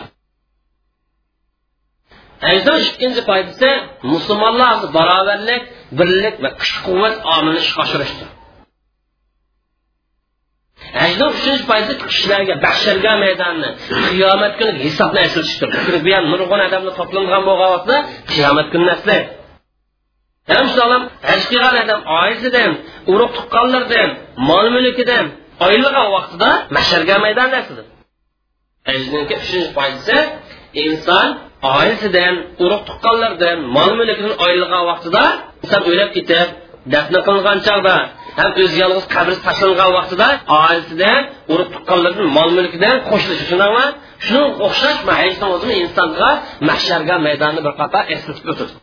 Hajdan ikkinchi foydasi musulmonlar barobarlik birlik va kuch quvvat omilini ishga oshirishdir hajdan uchinchi foydasi kishilarga basharga maydonni qiyomat kuni hisobni eslatishdir bu ham nurg'un odamlar to'plangan bo'lgan vaqtda qiyomat kunini eslaydi ham shunaqa haj дем, odam oilasidan дем, tuqqanlardan mol mulkidan oylig'an vaqtida masharga maydon narsadir hajniki uchinchi foydasi inson oilasidan urug' tuqqanlardan mol mulkidan oylig'an vaqtida inson o'lib ketib dafn qilingan chog'da ham o'zi yolg'iz qabr tashlangan vaqtida oilasidan urug' tuqqanlardan mol mulkidan qo'shilishi shundaqmi shunga o'xshash o'zini insonga mahsharga maydonni bir qator eslatib o'tadi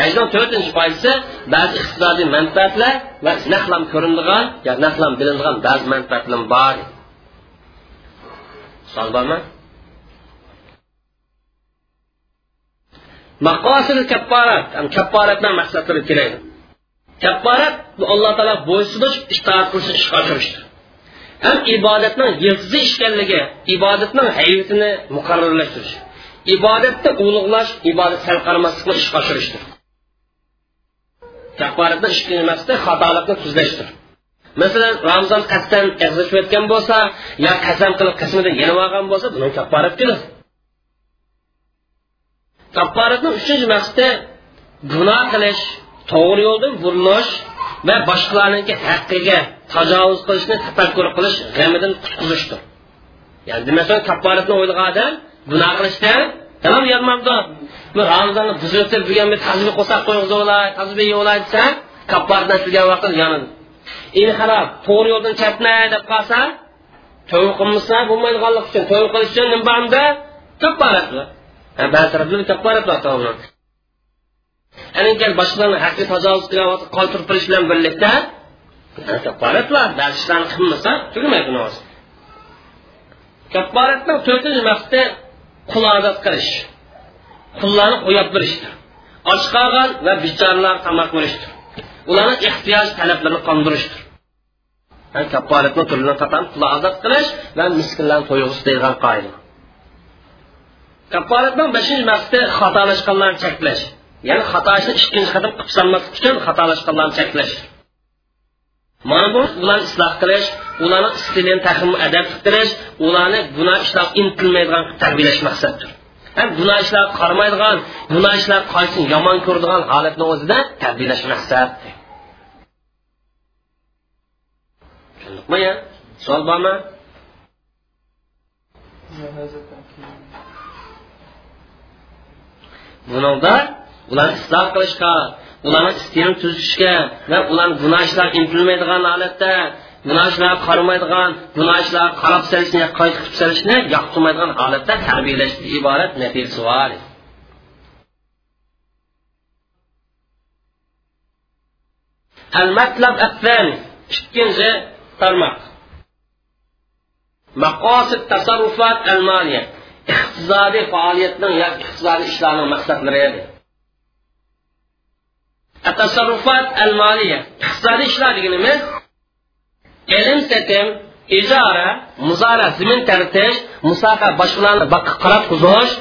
hajdan to'rtinchi foydasi bəzi iqtisadi mənfəətlər və naqlam ko'rinadigan ya naqlam bilinadigan bəzi manfaatlar var. Savol bormi maqosid kapparat kapparatdan maqsadlari keladi kapparat bu alloh taolo bo'ysunish itoat qilishni ishga oshirishdir. Ham ibodatning yilqizi ishkanligi ibodatning hayotini muqarrarlashtirish ibodatni ulug'lash ibodat sal qaramaslikni ishga oshirishdir. Kafforatni ikkinchi maqsadi xatolikni tuzlashdir. Masalan ramzon qasddan eg'zishib bo'lsa yo qasam qilib qismidan yenib olgan bo'lsa buni kafforat keladi kafforatni uchinchi maqsadi gunoh qilish to'g'ri yo'ldan burilish va boshqalarniki haqqiga tajovuz qilishni tafakkur qilish g'amidan qutqizishdir. Ya'ni masalan kafforatni o'ylagan odam gunoh qilishdan tamom yonmamda bu ramzonni buzib o'tib degan bir tazbi qo'saq qo'yg'izib olay tazbi olay desa kappardan silgan vaqtda yonadi. Inhirob to'g'ri yo'ldan chapmay deb qolsa to'y qilmasa bo'lmaydiganlik uchun to'y qilish uchun nima borda kaparatlar ba'zi taraflarda kapparat ana aninkan boshqalarni haqqiga tajovuz qilgan qoltirib bilan birlikda kaparatlar ba'zi ishlarni qilmasa tugamaydi namoz kapparatning to'rtinchi maqsadi qul odat qilish. Qullarni qo'yib berishdir. Och qolgan va bechoralar tomoq berishdir. Ularni ehtiyoj talablarini qondirishdir. Kapporatni turini qatam qul ozod qilish va miskinlarni to'yg'ish degan qoida. Kapporatning beshinchi maqsadi xatolashganlarni cheklash. Ya'ni xato ishni ikkinchi qatam qilib solmaslik uchun xatolashganlarni cheklash. Mana bu ularni isloh qilish ularni istilini tahim adab qilish ularni gunoh ishlar intilmaydigan tarbiyalash maqsaddir. Ham gunoh ishlar qaramaydigan gunoh ishlar qaysini yomon ko'radigan holatni o'zida tarbiyalash maqsad tushundikmi ya savol bormi buningda ularni isloh qilishga ularni istini tuzishga va ularni gunoh ishlar intilmaydigan holatda gunoh ishlarga qaramaydigan gunoh ishlarga qarab salishni qayta qilib salishni yoqtirmaydigan holatda tarbiyalashdan iborat natijasi bor المطلب الثاني ikkinchi tarmoq maqosid tasarrufat al moliya iqtisodiy faoliyatning yoki iqtisodiy ishlarning maqsadlari edi tasarrufat al moliya iqtisodiy ishlar deganimiz ilm setim ijara muzora zimin tartish musoqa boshqalarni qarab quzish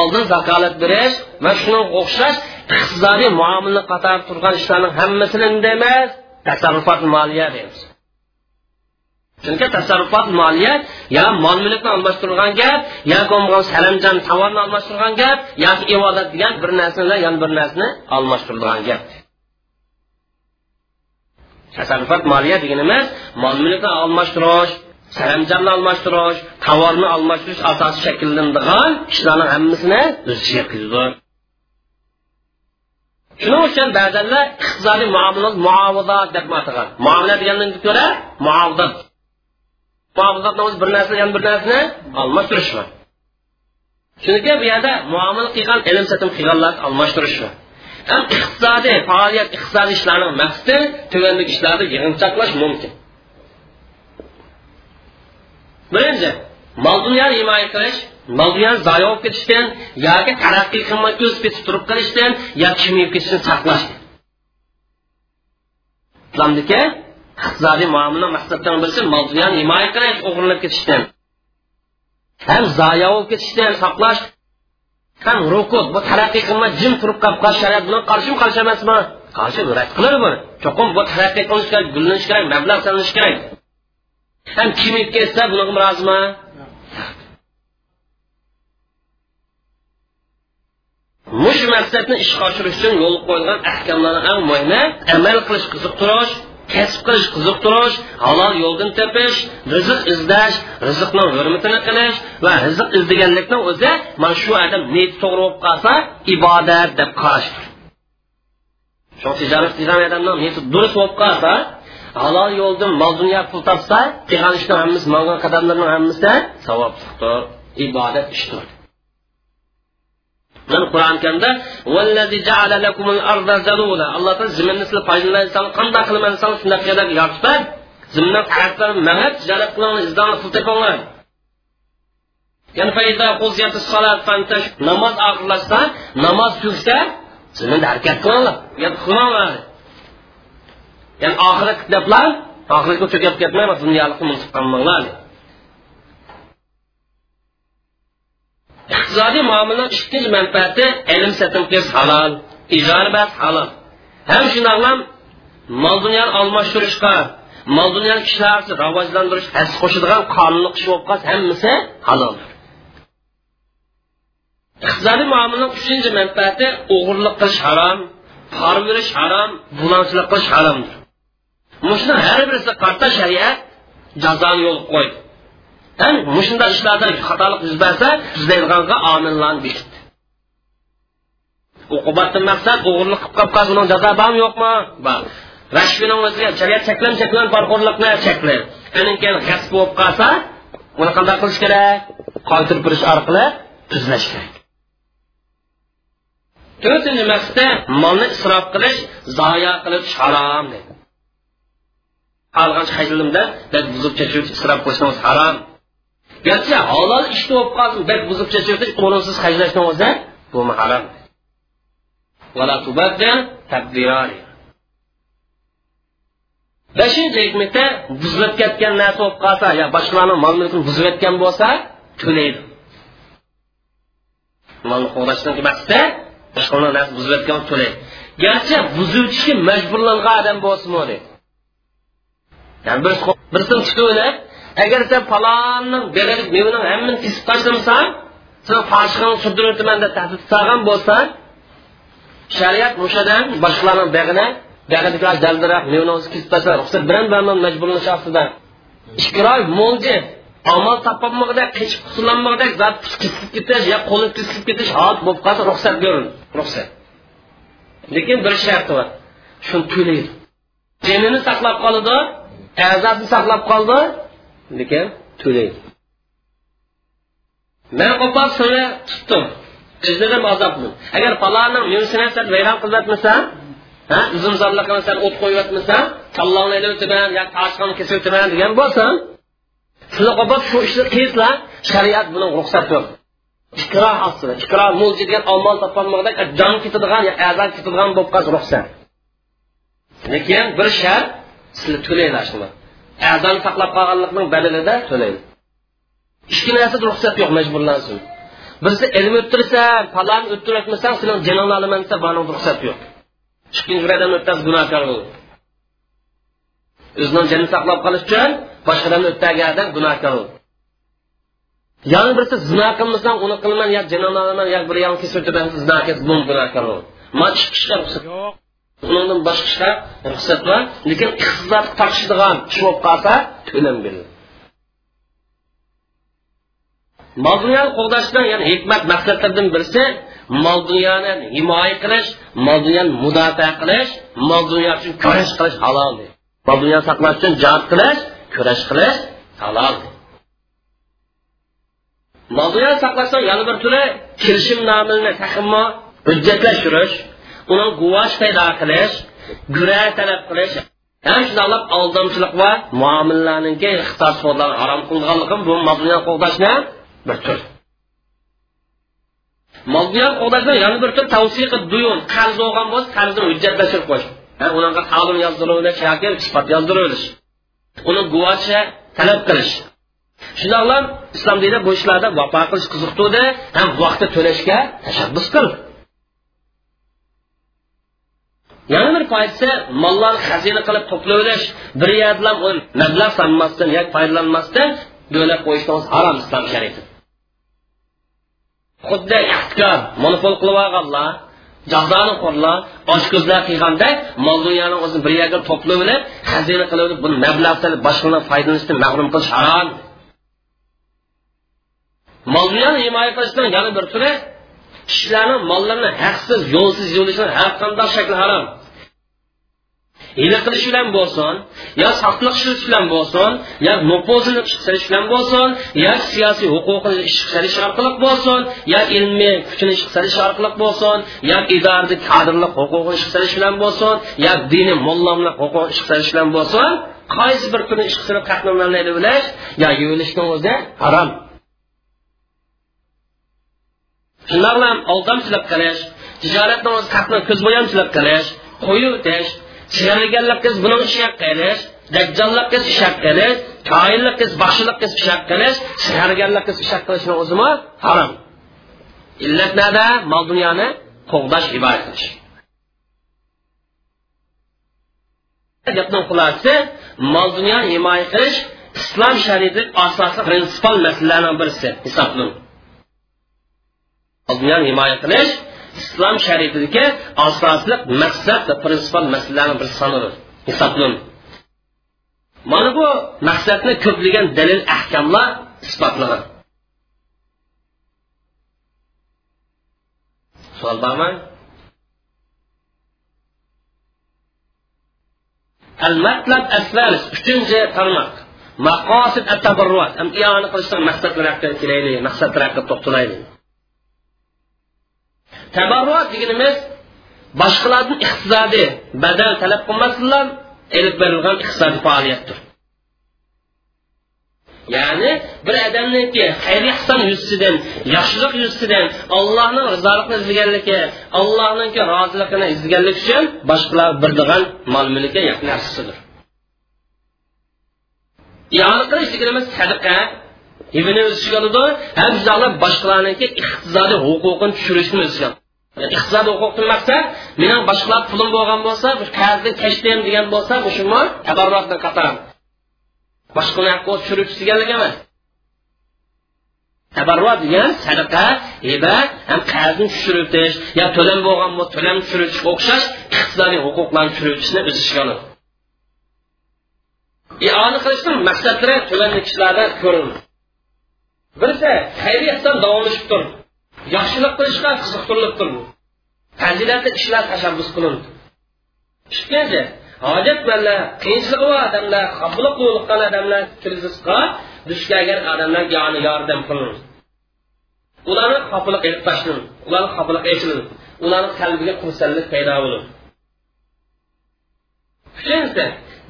oldin zakolat berish va shunga o'xshash iqtisodiy muomala qator turgan ishlarning hammasini emas tasarrufot moliya deymiz chunki tasarrufot moliya yo mol mulkni almashtirgan gap yoki bo'lmag'an salamjon tovarni almashtirgan gap yoki ibodat degan bir narsa bilan yana bir narsani almashtirilgan gap. Tasarrufot moliya deganimiz mol mulkni almashtirish salamjonni almashtirish tovarni almashtirish asosi shakllanadigan ishlarning hammasini o'z ichiga kirdi shuning uchun ba'zanlar iqtisodiy muomala muovidat deb atagan. Muomala degandan ko'ra muovidat muovidatni o'zi bir narsa yana bir narsani almashtirish bor chunki bu yerda muomala qilgan ilm satim qilganlarni almashtirish ham iqtisodiy faoliyat iqtisodiy ishlarni maqsadi tuvanlik ishlarni yig'inchoqlash mumkin. Birinchi mol dunyoni himoya qilish mol dunyoni zoya bo'lib ketishdan yoki taraqqiy qilmay o'sib ketib turib qolishdan yoki kishmayib ketishdan saqlash. Iqtisodiy muomala maqsaddan birisi mol dunyoni himoya qilish o'g'irlab ketishdan. Ham zoya bo'lib ketishdan saqlash ham rukut bu taraqqiy qilmay jim turib qolib qolish shariat bilan qarshimi qarshi emasmi? Qarshi rad qiladi buni cho'qim bu taraqqiy qilish kerak gullanish kerak mablag' salinish kerak. Ham kimib ketsa bunaqa rozimi? Mush maqsadni ishga oshirish uchun yo'l qo'yilgan ahkamlarni eng muhimi amal qilish qiziqtirish kasb qilish qiziqtirish halol yo'ldan tepish rizq izlash rizqning hurmatini qilish va rizq izlaganlikni o'zi mana shu odam niyati to'g'ri bo'lib qolsa ibodat deb qarashdir shu tijorat qilgan odamning niyati durust bo'lib qolsa halol yo'ldan mol dunyo pul topsa qilgan ishni hammasi qadamlarning hammasi savobdir ibodat ishdir mana qur'on karimda alloh taolo ziminni sizlar foydalansan qanday qilaman san shunday qilib yoritib zimindan tarafdan mangab tijorat qilinglar izdonni pul topinglar namoz oxirlashsa namoz tugsa ziminda harakat qilinglar qilinglar ya'ni oxirat kitoblar oxiratga cho'kib ketmay dunyolikni iqtisodiy muomalaning ikkinchi manfaati ilm satim qilish halol ijara bas halol ham shundoqlam mol dunyoni almashtirishga mol dunyoni kishilar rivojlantirish has qo'shadigan qonunni ish bo'lib qolsa hammasi haloldir iqtisodiy muomalaning uchinchi manfaati o'g'irlik qilish harom parverish harom bulonchilik qilish haromdir mushuni har birisi qarta shariat jazoni yo'l qo'ydi ham mushunday ishlarda xatolik yuz bersa tuzlaydiganga omillarni bekitdi uqubatdan maqsad o'g'irlik qilib qolib qolsa uni jazo bormi yo'qmi bor rashvini o'ziga shariat cheklam cheklam parxo'rlikni cheklar undan keyin g'asb bo'lib uni qanday qilish kerak orqali tuzlash kerak to'rtinchi molni isrof qilish zoya garchi halol ishni bo'lib qolsin. Bak buzib chachirdi o'rinsiz hajlashni o'zi bu harom beshinchi hikmati buzilib ketgan narsa bo'lib qolsa yo boshqalarni mol mulkini buzib ketgan bo'lsa to'laydi. Molni qo'g'dashdan maqsadi boshqalarni narsa buzib ketgan to'laydi. Garchi buzuvchiga majburlangan odam bo'lsinmi deydi yani bir tutib agar sen falonni beralik mevani hammani kesib tashlamasang sen foshig'ini surdirib o'taman deb tahdid qilgan bo'lsan shariat o'shadan boshqalarni beg'ini beg'idagilar daldiroq mevani kesib tashlab ruxsat bilan bilan majburlanish ostida ikki mo'lji amal topolmag'idek qechib qutulanmag'idek zot kisilib ketish yo qo'li kisilib ketish hol bo'lib qolsa ruxsat berildi. Ruxsat. Lekin bir sharti bor. Shuni to'laydi. Jinini saqlab qoladi azobni saqlab qoldi. Lekin to'laydi man qo'pol seni tutdim. Izladim azobni agar falonni mumsini vayron qilyotmasa ha uzumzorliqini san o't qo'yyotmasa kallongni ilib yo toshqonni kesib o'taman degan bo'lsa shunaqa qo'pol shu ishni qilsizlar shariat buni ruxsat yo'q. Ikro ostida ikro mo'lji degan omon topolmag'dak e, jon ketadigan yo a'zo ketadigan bo'lib qolsa ruxsat. Lekin bir shart sizlar to'langlar shuni. Azon saqlab qolganlikning badalida to'laydi ikki narsada ruxsat yo'q majburlansin birisi ilm o'ttirsan falon o'ttirayotmasang seni jiningni olaman desa bani ruxsat yo'q. Ikkinchi bir odam o'tkazib gunohkor bo'ldi o'zini jinini saqlab qolish uchun boshqalarni o'tdagan odam gunohkor bo'ldi yana birisi zina qilmasang uni qilman yo jinini olaman yo bir yon kesib o'taman zino qilib gunohkor bo'ldi mana ikki ishga ruxsat. Yo'q. Undan boshqa ishlar ruxsat bor lekin ixtilot taqishadigan ish bo'lib qolsa to'lam beriladi. Mol dunyoni qo'g'dashdan ya'ni hikmat maqsadlardan birisi mol dunyoni himoya qilish mol dunyoni mudofaa qilish mol dunyo uchun kurash qilish halol mol dunyoni saqlash uchun jihod qilish kurash qilish halol mol dunyoni saqlashdan yana bir turi kelishim nomini hujjatlashtirish uni guvoh paydo qilish gura talab qilish ham shundoqlab aldamchilik va muomalalarninki ixtos harom qilganligi bu mol dunyoni qo'g'dashni bir tur. Moldiyon qo'dashdan yana bir tur tavsiqa duyun. Qarz olgan bo'lsa qarzni hujjatlashtirib qo'yish. Unaqa ta'lim yozdiruverish yoki isbot yozdiruverish uni guvohi talab qilish. Shundoqla islom dinida bu ishlarda vafo qilish qiziqtuvdi. Ham vaqtda to'lashga tashabbus qil. Yana bir foydasi mollarni xazina qilib to'plavlash bir yerda mablag' solmasdan yoki foydalanmasdan davlat qo'yishingiz harom islom shariati. Xuddi ehtikor monopol qilib olganlar jazoni qo'rlar oshko'zlar qilganda mol dunyoni o'zini bir yerga to'plab xazina qilib olib buni mablag' qilib boshqalardan foydalanishdan mahrum qilish harom. Mol dunyoni himoya qilishdan yana bir turi kishilarni mollarini haqsiz yo'lsiz yo'lishini har qanday shakli harom. Hiyla qilish bilan bo'lsin yo soxtlik qilish bilan bo'lsin yo nupozini chiqarish bilan bo'lsin yo siyosiy huquqini chiqarish orqali bo'lsin yo ilmiy kuchini chiqarish orqali bo'lsin yo idorada kadrlik huquqini chiqarish bilan bo'lsin yo diniy mollamlik huquqini chiqarish bilan bo'lsin qaysi bir kuni ish qilib qatnamlarni bilish yo yuvilishni o'zi harom. Shundoq bilan aldamchilik qilish tijoratni o'zi qatni ko'zbo'yamchilik qilish qo'yib o'tish sig'irganlik qiz buni ishaq qilish dajjollik qiz ishaq qilish koinlik qiz baxshilik qiz ishaq qilish sig'irganlik qiz ishaq qilishni o'zimi harom. Illat nada? Mol dunyoni qo'g'dash ibodat qilish. Gapning xulosasi mol dunyoni himoya qilish islom shariati asosiy prinsipal masalalarning birisi hisoblanadi mol dunyoni himoya qilish islom shariatidagi asosli maqsad va prinsipal masalalarni bir sonidir. Hisoblanadi. Mana bu maqsadni ko'plagan dalil ahkamlar isbotlagan savol bormi? Al matlab asvalis uchinchi tarmoq. Maqosid at tabarruat iyona qilishdan maqsadlar haqida kelaylik maqsadlar haqida to'xtalaylik. Tabarruat deganimiz boshqalardan iqtisodiy badal talab qilmasdan ilib berilgan iqtisodiy faoliyatdir. Ya'ni bir odamniki xayr ehson yuzasidan yaxshilik yuzasidan allohning rizoligini izlaganligi allohninki roziligini izlaganlik uchun boshqalar birdigan mol yaqin narsasidir iona qilish deganimiz tushirishni iqtisodiy huquqdan maqsad mening boshqalar pulim bo'lgan bo'lsa qarzni kashdim degan bo'lsa shumi tabarroqdan qatar boshqani haqqa tushiruvchi deganlik emas tabarro degan sadaqa hiba ham qarzni tushiritish yo to'lam bo'lgan bo'lsa to'lam tushirishga o'xshash iqtisodiy huquqlarni tushirishni o'z ichiga oladi. E, oladi. iona qilishning maqsadlari to'lanli kishilarda ko'rinadi birisi xayriya davom etib tur yaxshilik qilishga qiziqtirilib tur fazilatli ishlar tashabbus qilindi. Ikkinchi hojatmanlar qiyinchiligi bor odamlar xafalik bo'lgan odamlar krizisga duch kelgan odamlar yoni yordam qilindi ularni xafliq ilib tashlin ularni xafliq echilin ularni qalbiga xursandlik paydo bo'ladi. Uchinchisi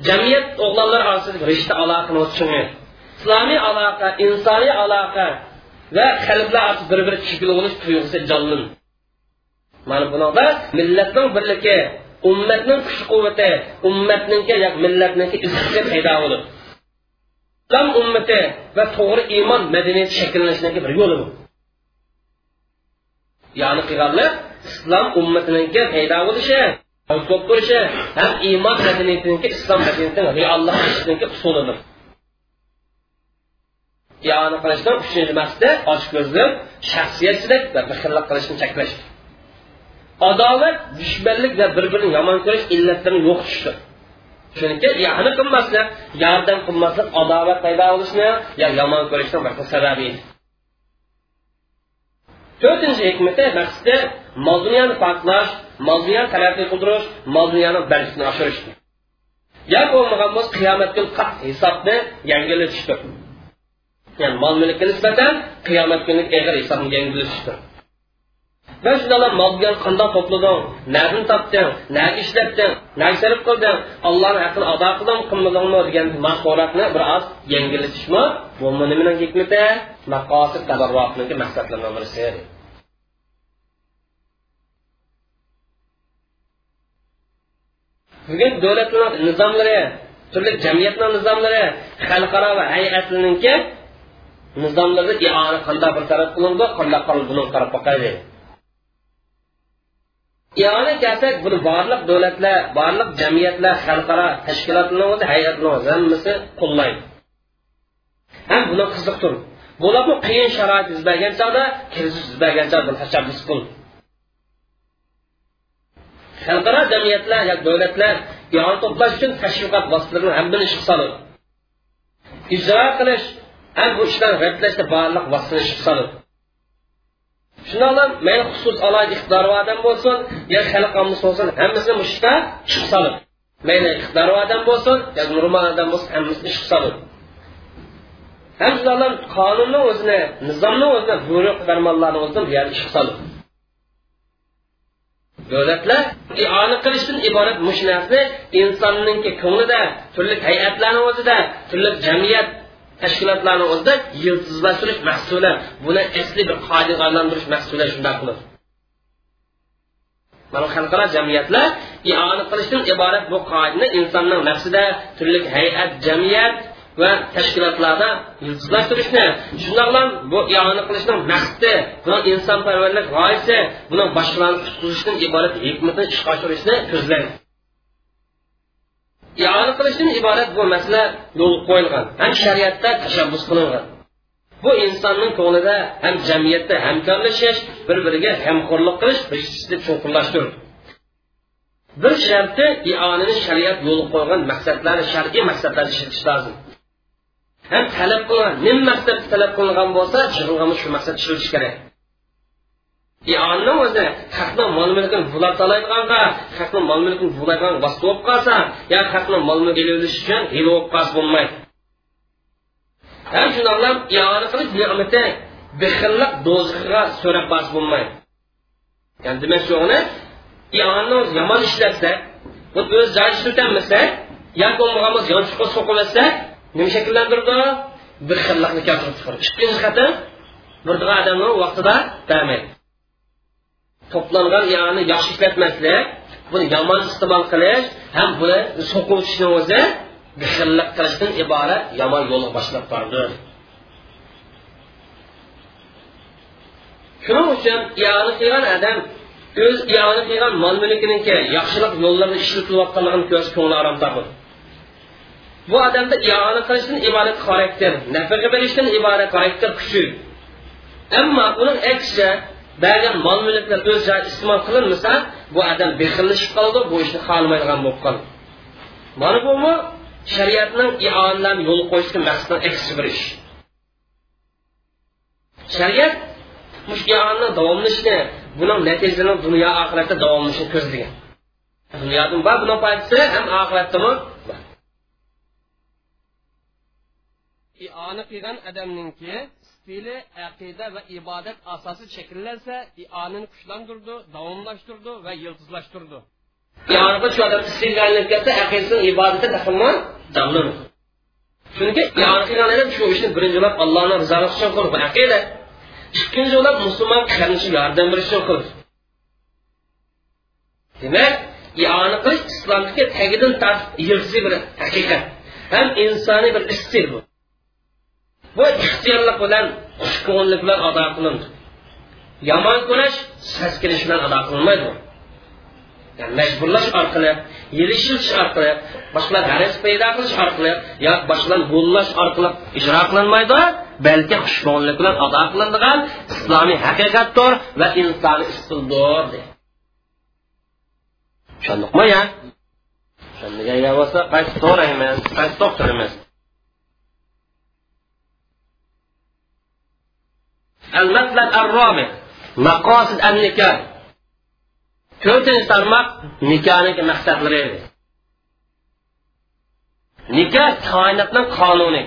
jamiyat o'g'lonlar orasida rishta aloqani tushungan islomiy aloqa insoniy aloqa va qalblar orasida bir biri tushukli bo'lish tuyg'usi jonlin mana bunida millatning birligi ummatning kuch quvvati ummatniki millatniki izhori paydo bo'ladi islom ummati va to'g'ri iymon madaniyati shakllanishidagi bir yo'li bu ya'ni qilganlik islom ummatiniki paydo bo'lishi ko'p bo'lishi ham iymon madaniyatiniki islom madaniyatining reallashishiniki usulidir. Ya'ni qilishdan uchinchi maqsadi ochko'zlik shaxsiyatchilik va bixillik qilishni cheklash adovat dushmanlik va bir birini yomon ko'rish illatlarini yo'qotishdir chunki yani qilmaslik yordam qilmaslik adovat paydo bo'lishni yo yomon ko'rishni sababi to'rtinchi hikmati maqsadi mol dunyoni poklash mol dunyoni taraqqiy qildirish mol dunyoni barchasini oshirish yo bo'lmagan qiyomat kuni hisobni yangilashishdir ya'ni mol mulkka nisbatan qiyomat kuni eg'ir hisobni va shundoq mol qandoq to'plading nadan topding na ishlatding na sarf qilding allohni haqqini ado qilding qilmadingmi degan mashg'ulotni biroz yengillatishmi bu nimaning hikmati maqosid tabarroqniki maqsadlardan birisi bugun davlatlar nizomlari turli jamiyatlar nizomlari xalqaro va hay'atlarniki nizomlarda iona qanday bir taraf qilindi qanday buni qarab boqaydi iona kelsak buni barliq davlatlar barliq jamiyatlar xalqaro tashkilotlar hay'atlar hammasi qo'llaydi ham buni qiziqtir. Bularni qiyin sharoit bergan chog'da yuz bergan chog'da tashabbus qil xalqaro jamiyatlar yoki davlatlar iona to'plash uchun tashviqot vositalarini hammani ishga soladi ijro qilish ham bu ishlarni rəddləşdə barlıq vasını çıxsadır. Şunlarla mən xüsus alaycı iqtidarvadan bolsun, ya xalq amlısı olsun, hamısını bu işdə çıxsadır. Mən iqtidarvadan bolsun, ya nurmanadan bolsun, hamısını çıxsadır. Hem şunlarla kanunun özüne, nizamın özüne, buyruk fermanların özüne bir yer çıksadır. davlatlar iona qilishdan iborat mush narsa insonninki ko'nglida turli hay'atlarni o'zida turli jamiyat tashkilotlarni o'zida yiltizlashtirish mas'uli buni asli bir qoidaga aylantirish mas'uli shunday qilib. Mana xalqaro jamiyatlar iona qilishdan iborat bu qoidani insonning nafsida turli hay'at jamiyat va tashkilotlarda yiltizlashtirishni shundoqla bu iona qilishning maqsadi buni insonparvarlik g'oyasi buni boshqalarni qutqizishdan iborat hikmatni ishga oshirishni ko'zlaydi. Iona qilishdan iborat bu masala yo'l qo'yilgan ham shariatda tashabbus qilingan. Bu insonning ko'nglida ham jamiyatda hamkorlashish bir biriga hamxo'rlik qilish rishtasini cho'qinlashtirdi bir sharti ionini shariat yo'l qo'ygan maqsadlari shar'iy maqsadlar ishlatish lozim. Ham talab qilingan nima maqsad talab qilingan bo'lsa shu maqsad ishlatish kerak. Ionni o'zi haqni mol mulkini bulatalaydiganga haqni mol mulkini bulaydigan vosita bo'lib qolsa yo haqni mol mulk elilish uchun hil bo'lib qolsa bo'lmaydi. Ham shundoqlam iona qilish ne'mati bexillik do'zaxiga so'rab borsa bo'lmaydi. Ya'ni demak shu uni ionni yomon ishlatsa o'z joyi ishlatamasa yoki bo'lmagan bo'lsa yonchiqqa so'qiversa nima shakllantirdi? Bexillikni keltirib chiqardi. Ikkinchi xato bir odamni vaqtida bermaydi to'plangan yog'ni yaxshi ishlatmaslik buni yomon iste'mol qilish ham buni so'quvchishni o'zi bixillik qilishdan iborat yomon yo'lga boshlab bordi shuning uchun iyoni qilgan odam o'z iyoni qilgan mol mulkiniki yaxshilik yo'llarida ishlatilayotganligini ko'rsa ko'ngli orom topadi bu odamda iyoni qilishdan iborat xarakter nafaqa berishdan iborat xarakter kuchi. Ammo uning aksi ba'zan mol mulklar o'z joyida iste'mol qilinmasa bu odam bexillashib qoldi bu ishni xohlamaydigan bo'lib qoldi. Mana bumi shariatning ionlarni yo'l qo'yishga maqsaddan aksi bir ish. Shariat mushani davomlashni buning natijasini dunyo oxiratda davomlashni ko'zlagan. Dunyodan bor buni foydasi ham oxiratdami ioni qilgan odamninki stili aqida va ibodat asosi shakllansa ionini kuchlantirdi davomlashtirdi va yiltizlashtirdi ioniga shu odam istilga aylanib ketsa aqidasini ibodati taqilmon davlanadi chunki iona qilgan odam shu ishni birinchi bo'lib allohni rizoligi uchun qildi bu aqida ikkinchi bo'lib musulmon qarinishi yordam berish uchun qildi demak iona qilish islomdagi tagidan tortib yilsi bir haqiqat ham insoniy bir istil bu bu ixtiyorlik bilan xushko'ngillik bilan ado qilindi. Yomon ko'rish saskinish bilan ado qilinmaydi. Yani majburlash orqali yelishilish orqali boshqalar g'araz paydo qilish orqali yo boshqalar bo'llash orqali ijro qilinmaydi balki xushko'ngillik bilan ado qilinadigan islomiy haqiqatdir va insoniy istildir tushundikmi ya? Tushunmagan bo'lsa qaysi to'g'ri emas qaysi to'g'ri emas? المطلب الرابع مقاصد النكاح to'rtinchi tarmoq nikohniki maqsadlari edi nikoh koinotning qonuni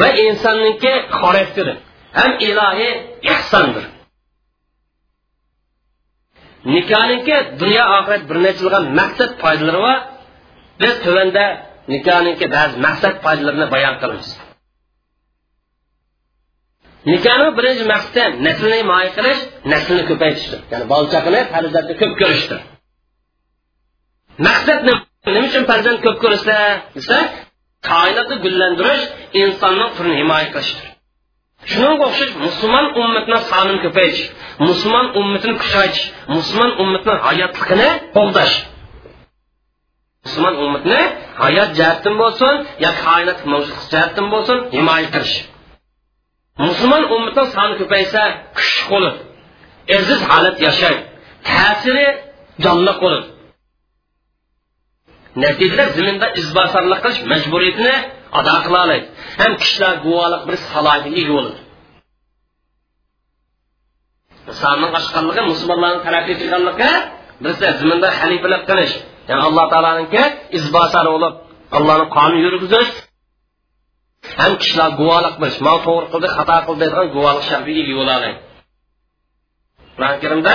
va insonniki xarakteri ham ilohiy ehsondir nikohniki dunyo oxirat bir necha yilga maqsad foydalari va biz tuvanda nikohniki ba'zi maqsad foydalarini bayon qilamiz Nikohni birinchi maqsadi naslni himoya qilish naslni ko'paytirishdir. Ya'ni bola qilib farzandni ko'p ko'rishdir. Maqsad nima? Uchun farzand ko'p ko'rishsa desa koinotni gullantirish insonning turini himoya qilishdir. Shunga o'xshash musulmon ummatni sonini ko'paytirish musulmon ummatini kuchaytirish musulmon ummatni hayotligini qo'g'dash musulmon ummatni hayot jihatdan bo'lsin yo koinot mavjud jihatdan bo'lsin himoya qilish. Musulmon ummatning soni ko'paysa kuchli bo'lib aziz holat yashay ta'siri jonli bo'ladi natijada zaminda izbosarlik qilish majburiyatini ado qila oladi ham kishilar guvohlik bir salohiyatga ega bo'ladi islomning oshqanligi musulmonlarning taraqqiy qilganligi bizda zaminda halifalik qilish ya'ni alloh taoloniki izbosari bo'lib allohni qonun yurgizish ham kishilar guvohlik qilish man to'g'ri qildi xato qildi deydigan guvohlik shartiga ega bo'ladi qur'oni karimda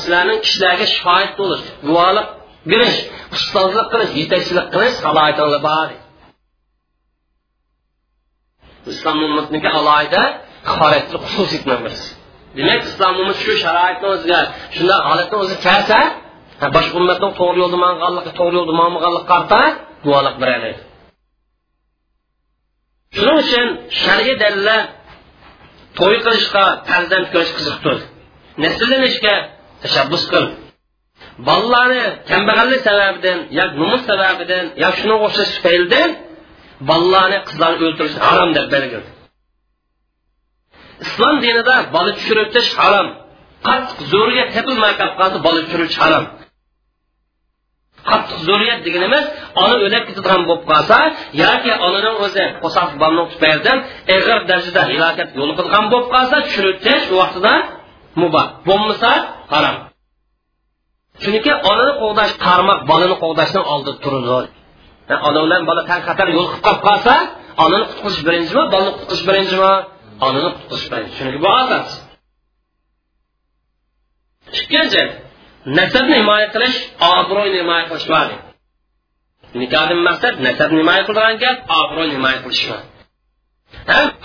sizlarni kishilarga shohid bo'lish guvohlik berish ustozlik qilish yetakchilik qilish salohiyatinglar bor islom ummatniki alohida xarakter xususiyatdan birisi. Demak islom shu sharoitni o'ziga shunday holatni o'zi kelsa boshqa ummatni to'g'ri yo'lda manganligi to'g'ri yo'lda manmaganlik qarta guvohlik beradi. Shuning uchun shar'iy dalillar to'y qilishga farzand ko'rish qiziqdir. Nasllanishga tashabbus qil. Bolalarni kambag'allik sababidan yo nomus sababidan yo shunga o'xshash tufaylidan bolalarni qizlarni o'ltirish harom deb belgildi islom dinida bola tushirib harom. Qattiq zo'rga tepilmay qolib qolsa bola tushirish harom qattiq zo'riyat deganimiz ona o'lib ketadigan bo'lib qolsa yoki onaning o'zi qo'soq bolani tufaylidan ig'ir darajada halokat yo'l qilgan bo'lib qolsa tushiritish vaqtida muboh. Bo'lmasa harom chunki onani qo'g'dash qarmoq bolani qo'g'dashdan oldida turadi ona bilan bola tan xatar yo'l qilib qolib qolsa onani qutqizish birinchimi bolani qutqizish birinchimi? Onani qutqizish birinchi. Chunki bu odat. Ikkinchi nasabni himoya qilish obro'yni himoya qilish bor nikohdan maqsad nasabni himoya qiladigan gap obro'yni himoya qilish bor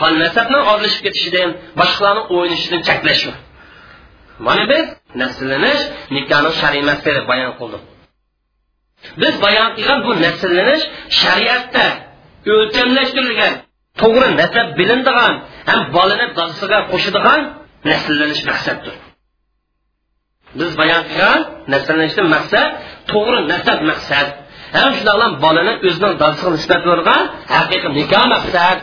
ham nasabni ozlashib ketishidan boshqalarni o'ynashidan cheklash bor mana biz nasllanish nikohni shar'iy masala deb bayon qildik biz bayon qilgan bu nasllanish shariatda o'lchamlashtirilgan to'g'ri nasab bilindigan ham bolani dadasiga qo'shadigan nasllanish maqsaddir. Biz bayon qilgan nasablanishdan maqsad to'g'ri nasab maqsad ham shundoq bolani o'zining dodisiga nisbat bo'lgan haqiqiy nikoh maqsad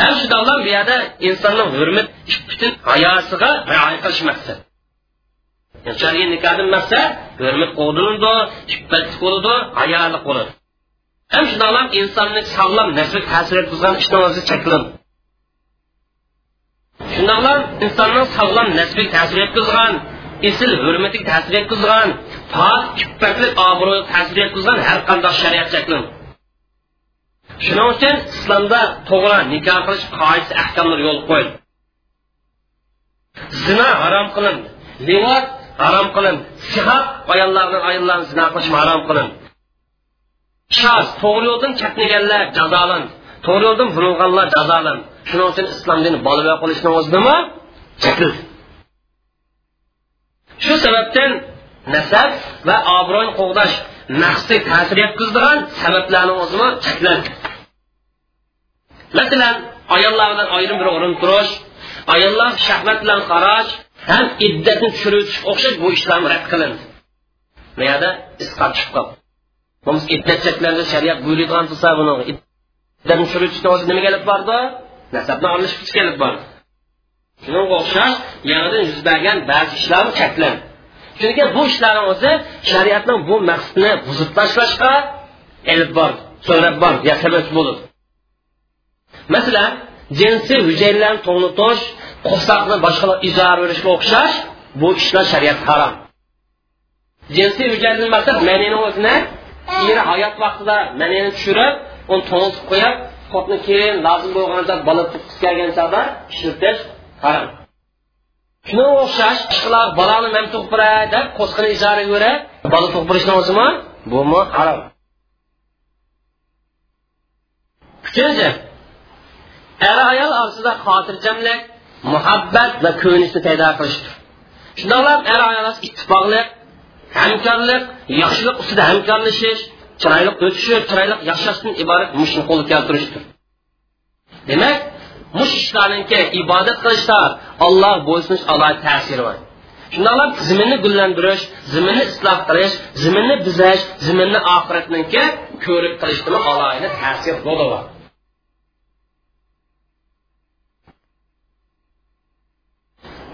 ham shundoq bu yerda insonning hurmat butun hayosiga rioya qilish maqsad shar'iy nikohdan maqsad hurmat qo'llanadi iffat bo'ladi hayoli bo'ladi ham shundoqlam insonni sog'lom nasl ta'sir etkazgan ishdan o'zi cheklan shundoqlam insonning sog'lom nasbiga ta'sir etkazgan esil hurmatiga ta'sir etkazgan pok ippatli obro'ga ta'sir etkazgan har qanday shariat cheklan shuning uchun islomda to'g'ri nikoh qilish qoidasi ahkomlar yo'l qo'yildi zina harom qilindi livot harom qilindi sihat ayollarni ayollarni zina qilish harom qilindi shos to'g'ri yo'ldan chatnaganlar jazolandi to'g'ri yo'ldan burilganlar jazolandi shuning uchun islom dini bola qilishni o'zi nima? Chekildi shu sababdan nasab va obro'ni qo'g'dash naqsga ta'sir yetkazadigan sabablarni o'zini cheklandi masalan ayollardan ayrim bir o'rin turish ayollar shahvat bilan qarash ham iddatni tushirib o'xshash bu ishlarni rad qilindi. Bu yerda isqat chiqib qoldi. İddat cheklandi shariat buyuradigan tursa buni iddatni tushirishni o'zi nimaga olib bordi nasabni olishga kelib bordi. Shunga o'xshash yangidan yuz bergan ba'zi ishlarni cheklandi chunki bu ishlarni o'zi shariatning bu maqsadini buzib tashlashga ilib bor so'rab bor ya sabab bo'ladi masalan jinsiy hujayralarni to'ng'itish qo'saqni boshqa izor berishga o'xshash bu ishlar shariat harom. Jinsiy hujayradan maqsad manini o'zini eri hayot vaqtida manini tushirib uni to'ng'itib qo'yib qopni keyin lozim bo'lganda bola tuqqisi kelgan chog'da ishlatish harom shunga o'xshash ishqilar bolani man tug'piray deb qo'shqini ijaraga ko'ra bola tug'pirishni o'zimi bumi harom uchinchi er ayol orasida xotirjamlik muhabbat va ko'nishni paydo qilishdir. Shundoqlam er ayol ittifoqlik hamkorlik yaxshilik ustida hamkorlashish chiroyli o'tishib chiroyli yashashdan iborat mushni qo'lga keltirishdir demak mush ishlarninki ibodat qilishda olloh bo'ysunish alohida ta'siri bor shundoqlab ziminni gullantirish ziminni isloh qilish ziminni buzash ziminni oxiratninki ko'rib qilishdimi alohida ta'sir bo'ladi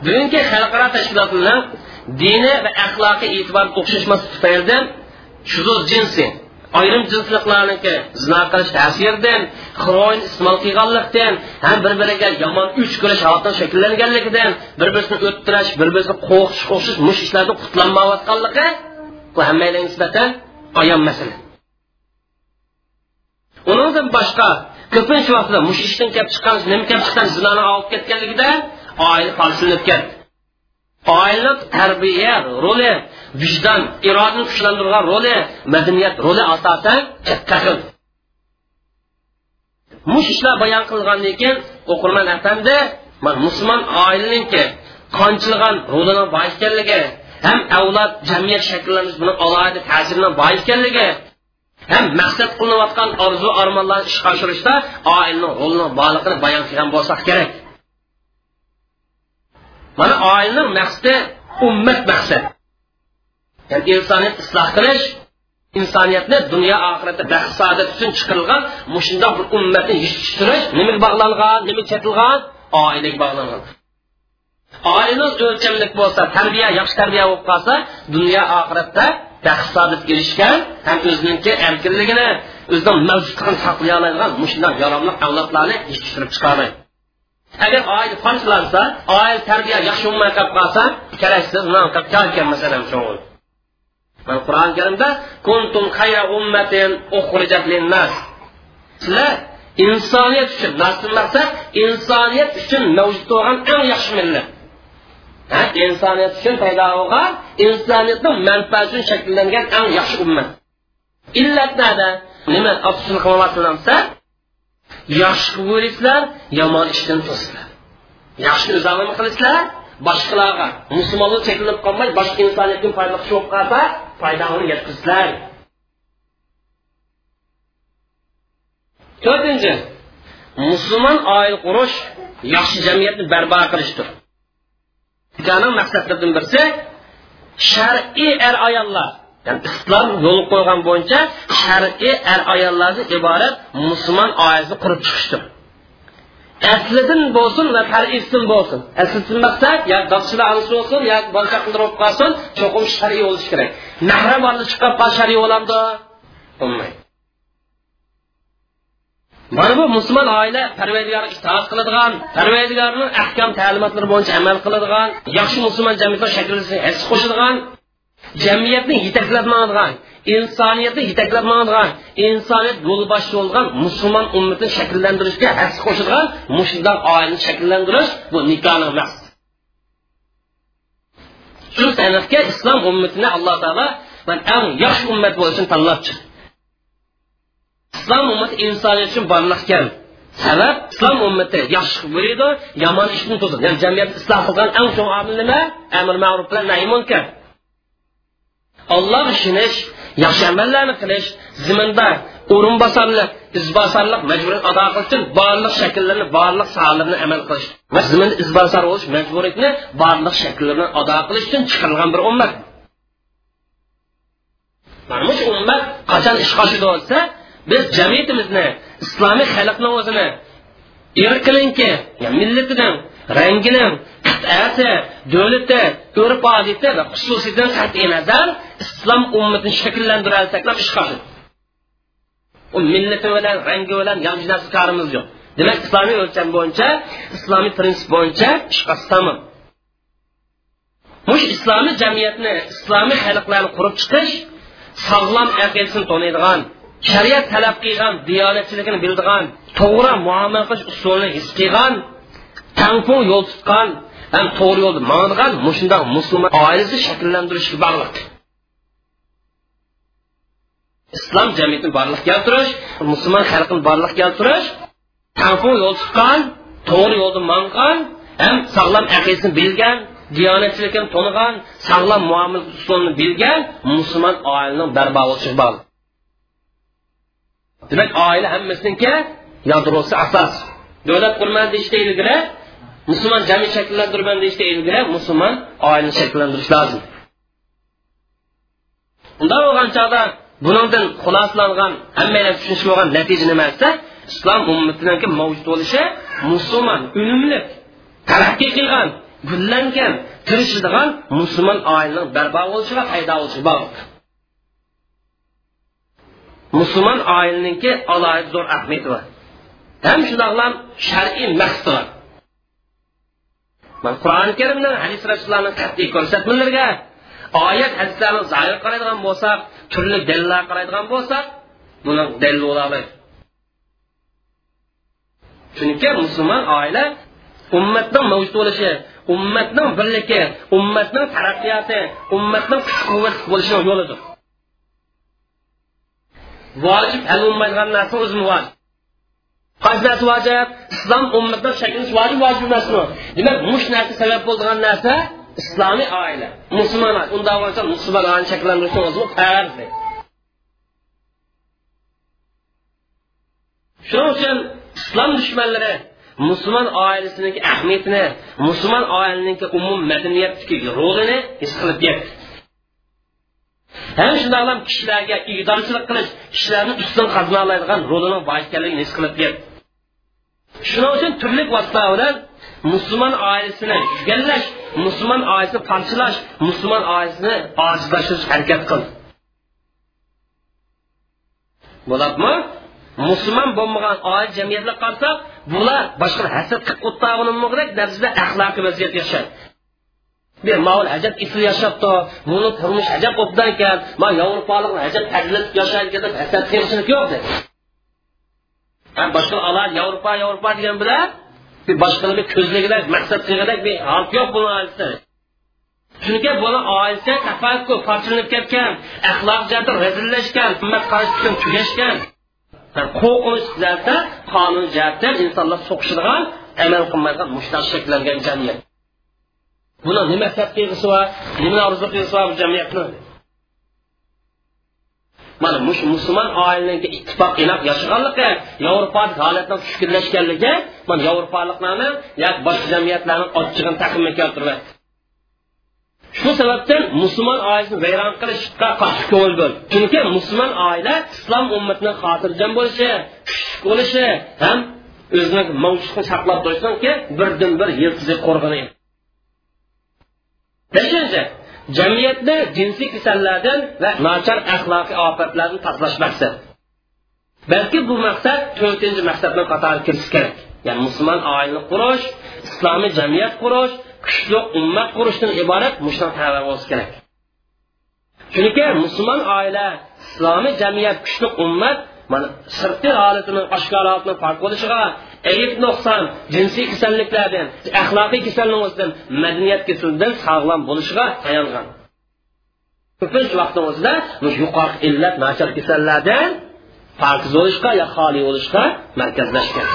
bugungi xalqaro tashkilotlar diniy va axloqiy e'tibor o'xshashmas tufaylidan shuzuz jinsi ayrim jinsliqlarniki zino qilish ta'siridan xiroin iste'mol qilganlikdan ham bir biriga yomon uch ko'rish holatdan shakllanganligidan bir birini o'ttirish bir birini qo'rqish qo'shish mush ishlardan qutlanmayotganligi bu hammaga nisbatan ayon masala. Undan boshqa ko'pincha vaqtda mush ishdan kelib chiqqan nima kelib chiqqan zinoni olib ketganligida oila falsilanib ketdi oila tarbiya roli vijdon irodani kuchlantirgan roli madaniyat roli asosan katta xil. Mush ishlar bayon qilgandan keyin o'qirman afandi man musulmon oilaniki qonchilgan rolini boy ekanligi ham avlod jamiyat shakllanish buni alohida ta'siridan boy ekanligi ham maqsad qilinayotgan orzu armonlarni ishga oshirishda oilaning rolini borligini bayon qilgan bo'lsak kerak. Mana oilaning maqsadi ummat maqsadi ya'ni insoniyat isloh qilish insoniyatni dunyo oxiratda baxt saodat uchun chiqarilgan mushundoq bir ummatni yetishtirish nimaga bog'langan nimaga chetilgan? Oilaga bog'langan. Oilani o'lchamlik bo'lsa tarbiya yaxshi tarbiya bo'lib qolsa dunyo oxiratda baxt saodat erishgan ham o'ziniki erkinligini o'zining mavjudligini saqlay oladigan mushundoq yaromli avlodlarni yetishtirib chiqaradi agar oila fonchlansa oila tarbiya yaxshi bo'lmay qolib qolsa keraksiz kelgan masalan mana qur'oni karimda kuntum khayra ummatin ukhrijat linnas. Sizlar insoniyat uchun nasl maqsad insoniyat uchun mavjud bo'lgan eng yaxshi millat. Ha insoniyat uchun paydo bo'lgan insoniyatning manfaati uchun shakllangan eng yaxshi ummat. Illat nada? Nima? Afsus qilyapsizlar yaxshi qilib yomon ishdan to'sizlar yaxshini o'zinglarni qilasizlar boshqalarga musulmonlar cheklanib qolmay boshqa insoniyatga foyda qilib qolsa foydani yetkazsizlar to'rtinchi musulmon oila qurish yaxshi jamiyatni barpo qilishdir maqsadlaridan birisi shar'iy er ayollar ya'ni islom yo'l qo'ygan bo'yicha shar'iy er ayollardan iborat musulmon oilasini qurib chiqishdir aslidan bo'lsin va tarifdan bo'lsin aslidan maqsad yo doqchilar bo'lsin yo boshqa qildirib qolsin cho'qim shar'iy bo'lishi kerak mahram oldi chiqib qol shar'iy bo'lamdi bo'lmaydi. Mana bu musulmon oila parvardigorga itoat qiladigan parvardigorni ahkam ta'limotlari bo'yicha amal qiladigan yaxshi musulmon jamiyatlar shakllanishga his qo'shadigan jamiyatni yetaklab boradigan insoniyatni yetaklab boradigan insoniyat yo'lboshchi bo'lgan musulmon ummatini shakllantirishga his qo'shadigan mushundoq oilani shakllantirish bu nikohni maqsad shu sanatga islom ummatini alloh taolo man eng yaxshi ummat bo'lishini tanlab chiqdi islom ummati insoniyat uchun borliqkan sabab islom ummati yaxshi bo'ladi yomon ishni to'sadi ya'ni jamiyat isloh qilgan eng chong omil nima? Amr ma'ruf bilan nahiy munkar. Olloh ishonish yaxshi amallarni qilish zimindor o'rinbosarlik izbosarlik majburiyat ado qilish uchun barliq shakllarni barliq sohalarni amal qilish. Va izbosar bo'lish majburiyatni barliq shakllarni ado qilish uchun chiqarilgan bir ummat. Mana shu ummat qachon ish qoshida bo'lsa biz jamiyatimizni islomiy xalqni o'zini irqininki millatidan rangini qit'asi davlati urf odati va xususiyatidan qat'iy nazar islom ummatini shakllantiralsak ish qiladi u millati bilan rangi bilan yangi narsa korimiz yo'q. Demak islomiy o'lcham bo'yicha islomiy prinsip bo'yicha ish mush islomiy jamiyatni islomiy xalqlarni qurib chiqish sog'lom aqidasini to'naydigan shariat talab qilgan diyonatchiligini bildigan to'g'ri muomala qilish usulini his qilgan tangpung yo'l tutgan ham to'g'ri yo'lda mangdigan mushundoq musulmon oilasi shakllantirishga bog'liq. Islom jamiyatini barliq keltirish musulmon xalqini barliq keltirish tangpung yo'l tutgan to'g'ri yo'lni mangan ham sog'lom aqidasini bilgan diyonatchilikni to'nigan sog'lom muomil usulini bilgan musulmon oilaning barbo bo'lishi bor. Demak oila hammasiniki yadrosi asos davlat qurman deyishda ilgari musulmon jamiyat shakllantirman deyishda ilgari musulmon oilani shakllantirish lozim unda bo'lgan chog'da buningdan xulosalangan hammanglar tushunishib bo'lgan natija nima desa islom ummatiniki mavjud bo'lishi musulmon unumli taraqqiy qilgan gullangan tirishadigan musulmon oilaning barpo bo'lishi va paydo bo'lishi bog'liq musulmon oilaniki alohida zo'r ahamiyati bor. Ham shundoqlam shar'iy maqsadi bor. Qur'oni karimda hadis rasulullohni qat'iy ko'rsatmalariga oyat hadislarni zohir qaraydigan bo'lsak turli dalillar qaraydigan bo'lsak buni dalil bo'la chunki musulmon oila ummatning mavjud bo'lishi ummatning birligi ummatning taraqqiyoti ummatning kuch quvvat bo'lishining yo'lidir. Vojib hal bo'lmaydigan narsa o'zini vojib. Qaysi narsa vojib? Islom ummatdan shakllanish vojib vojib emasmi demak mush narsa sabab bo'ladigan narsa islomiy oila. Musulmon undoq bo'lsa musulmon oilani shakllantirishni o'zi farzi shuning uchun islom dushmanlari musulmon oilasiniki ahamiyatini musulmon oilaniki umum madaniyatdagi rolini his qilib yetdi ham shundoqlam kishilarga iydorchilik qilish kishilarni ustidan qazmoqlaydigan rolini bor ekanligini his qilib yetdi shuning uchun turli vositalar bilan musulmon oilasini tugallash musulmon oilasini parchalash musulmon oilasini ojizlashtirish harakat qildi bo'ladimi musulmon bo'lmagan oila jamiyatga qarasak bular boshqa hasad qilib o'tag'inimdek narsada axloqiy vaziyat yashaydi. Bir mavul ajab isli yashabdi buni turmush ajab obdan ekan man yevropalik ajab yashaydi hasad qilishlik boshqa alar yevropa yevropa degan bilan bir boshqalarni ko'zligida maqsad qilgandek bir hol yo'q buni oilasida chunki buni oilasi tafakkur parchalanib ketgan axloq jihatda razillashgan ummat qarash uchun tugashgan. Qo'rqinish jihatda qonun jihatda insonlar so'qishadigan amal qilmaydigan mushtaq shakllangan jamiyat. Buni nima maqsad tadqiqisi bor nima orzu qilgisi bor jamiyatni? Mana mush musulmon oilaniki ittifoq inoq yashaganligi yevropolik holatdan tushkunlashganligi mana yevropaliklarni yoki boshqa jamiyatlarni ochchig'ini taqimga keltiryapti shu sababdan musulmon oilasini vayron qilishga qattiq ko'ngil bo'l chunki musulmon oila islom ummatini xotirjam bo'lishi kuchli bo'lishi ham o'zini mavjudni saqlab turishdanki birdan bir yiltizib qo'rg'ini beshinchi jamiyatni jinsiy kasallardan va nochar axloqiy ofatlardan tozalash maqsad balki bu maqsad to'rtinchi maqsadni qatori kirishi kerak. Ya'ni musulmon oilani qurish islomiy jamiyat qurish kuchli ummat qurishdan iborat mushuna bo'lishi kerak. Chunki musulmon oila islomiy jamiyat kuchli ummat mana sirtqi holatini oshkor farq bo'lishiga ayib nuqson jinsiy kasalliklardan axloqiy kasalliklardan madaniyat kasalidan sog'lom bo'lishiga tayangan ko'pincha vaqtimizda yuqori illat nachar kasallardan pokiz bo'lishga yo xoli bo'lishga markazlashgan.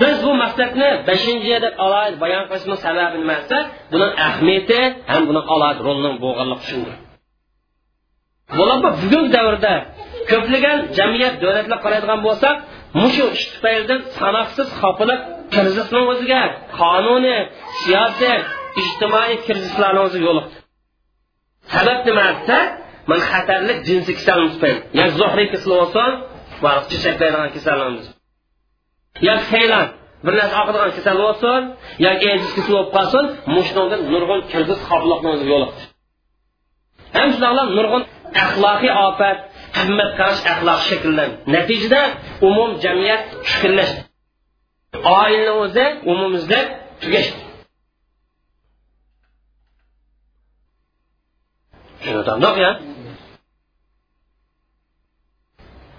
Biz bu maqsadni beshinchi deb alohida bayon qilishimiz sababi nima desa buni ahamiyati ham buni alohida rolini bo'lganligi uchundir bugungi davrda ko'plagan jamiyat davlatlar qaraydigan bo'lsak mushu ish tufaylidan sanoqsiz xofiliq krizisni o'ziga qonuniy siyosiy ijtimoiy krizislarni o'zi yo'liqdi sabab nima desa mana xatarli jinsiy kasallik tufayli yo zohriy kasal bo'lsin chechaklaydigan kasalligimiz yo saylan bir narsa oqadigan kasal bo'lsin yoki ejiz kasal bo'lib qolsin mushundan nurg'un kirg'iz xofliqni o'ziga yo'liqdi ham shunaqa nurg'un axloqiy ofat qimmat qarash axloq shakllan natijada umum jamiyat tushkunlashdi oilani o'zi umumizda tugashdi tushunardoq ya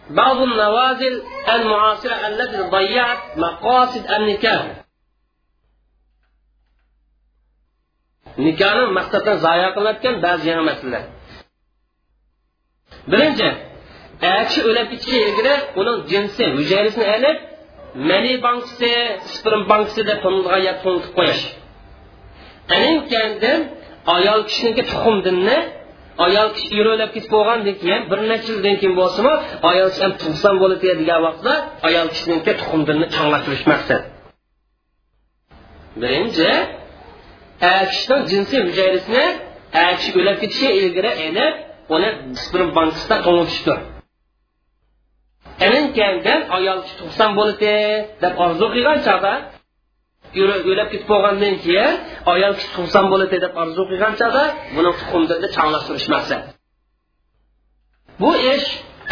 بعض النوازل المعاصرة التي ضيعت مقاصد النكاح nikohni maqsaddan zoya qilayotgan ba'zi yangi masalalar birinchi kishi o'lib ketishiga ilgari uning jinsi hujayrasini ilib mani bankisi sperm bankisi deb to'nilgan yer to'nitib qo'yish keyin ayol kishiniki tuxumdinni ayol kishi o'lib ketib bo'lgandan keyin bir necha yildan keyin bo'lsinmi ayol kishi ham tug'sam bo'ladi degan vaqtda ayol kishiniki tuxumdinni changlashirish maqsad. Birinchi kishining jinsiy hujayrasini kishi o'lib ketishiga ilgari ilib uni sperm bankisida qo'ngtishdi ilin kelgan ayol kishi tug'sam bo'ladi deb orzu qilgan chog'da o'lib ketib bo'lgandan keyin ayol kishi tug'sam bo'ladi deb orzu qilgan chog'da buni tuxumdini changlashtirish bu ish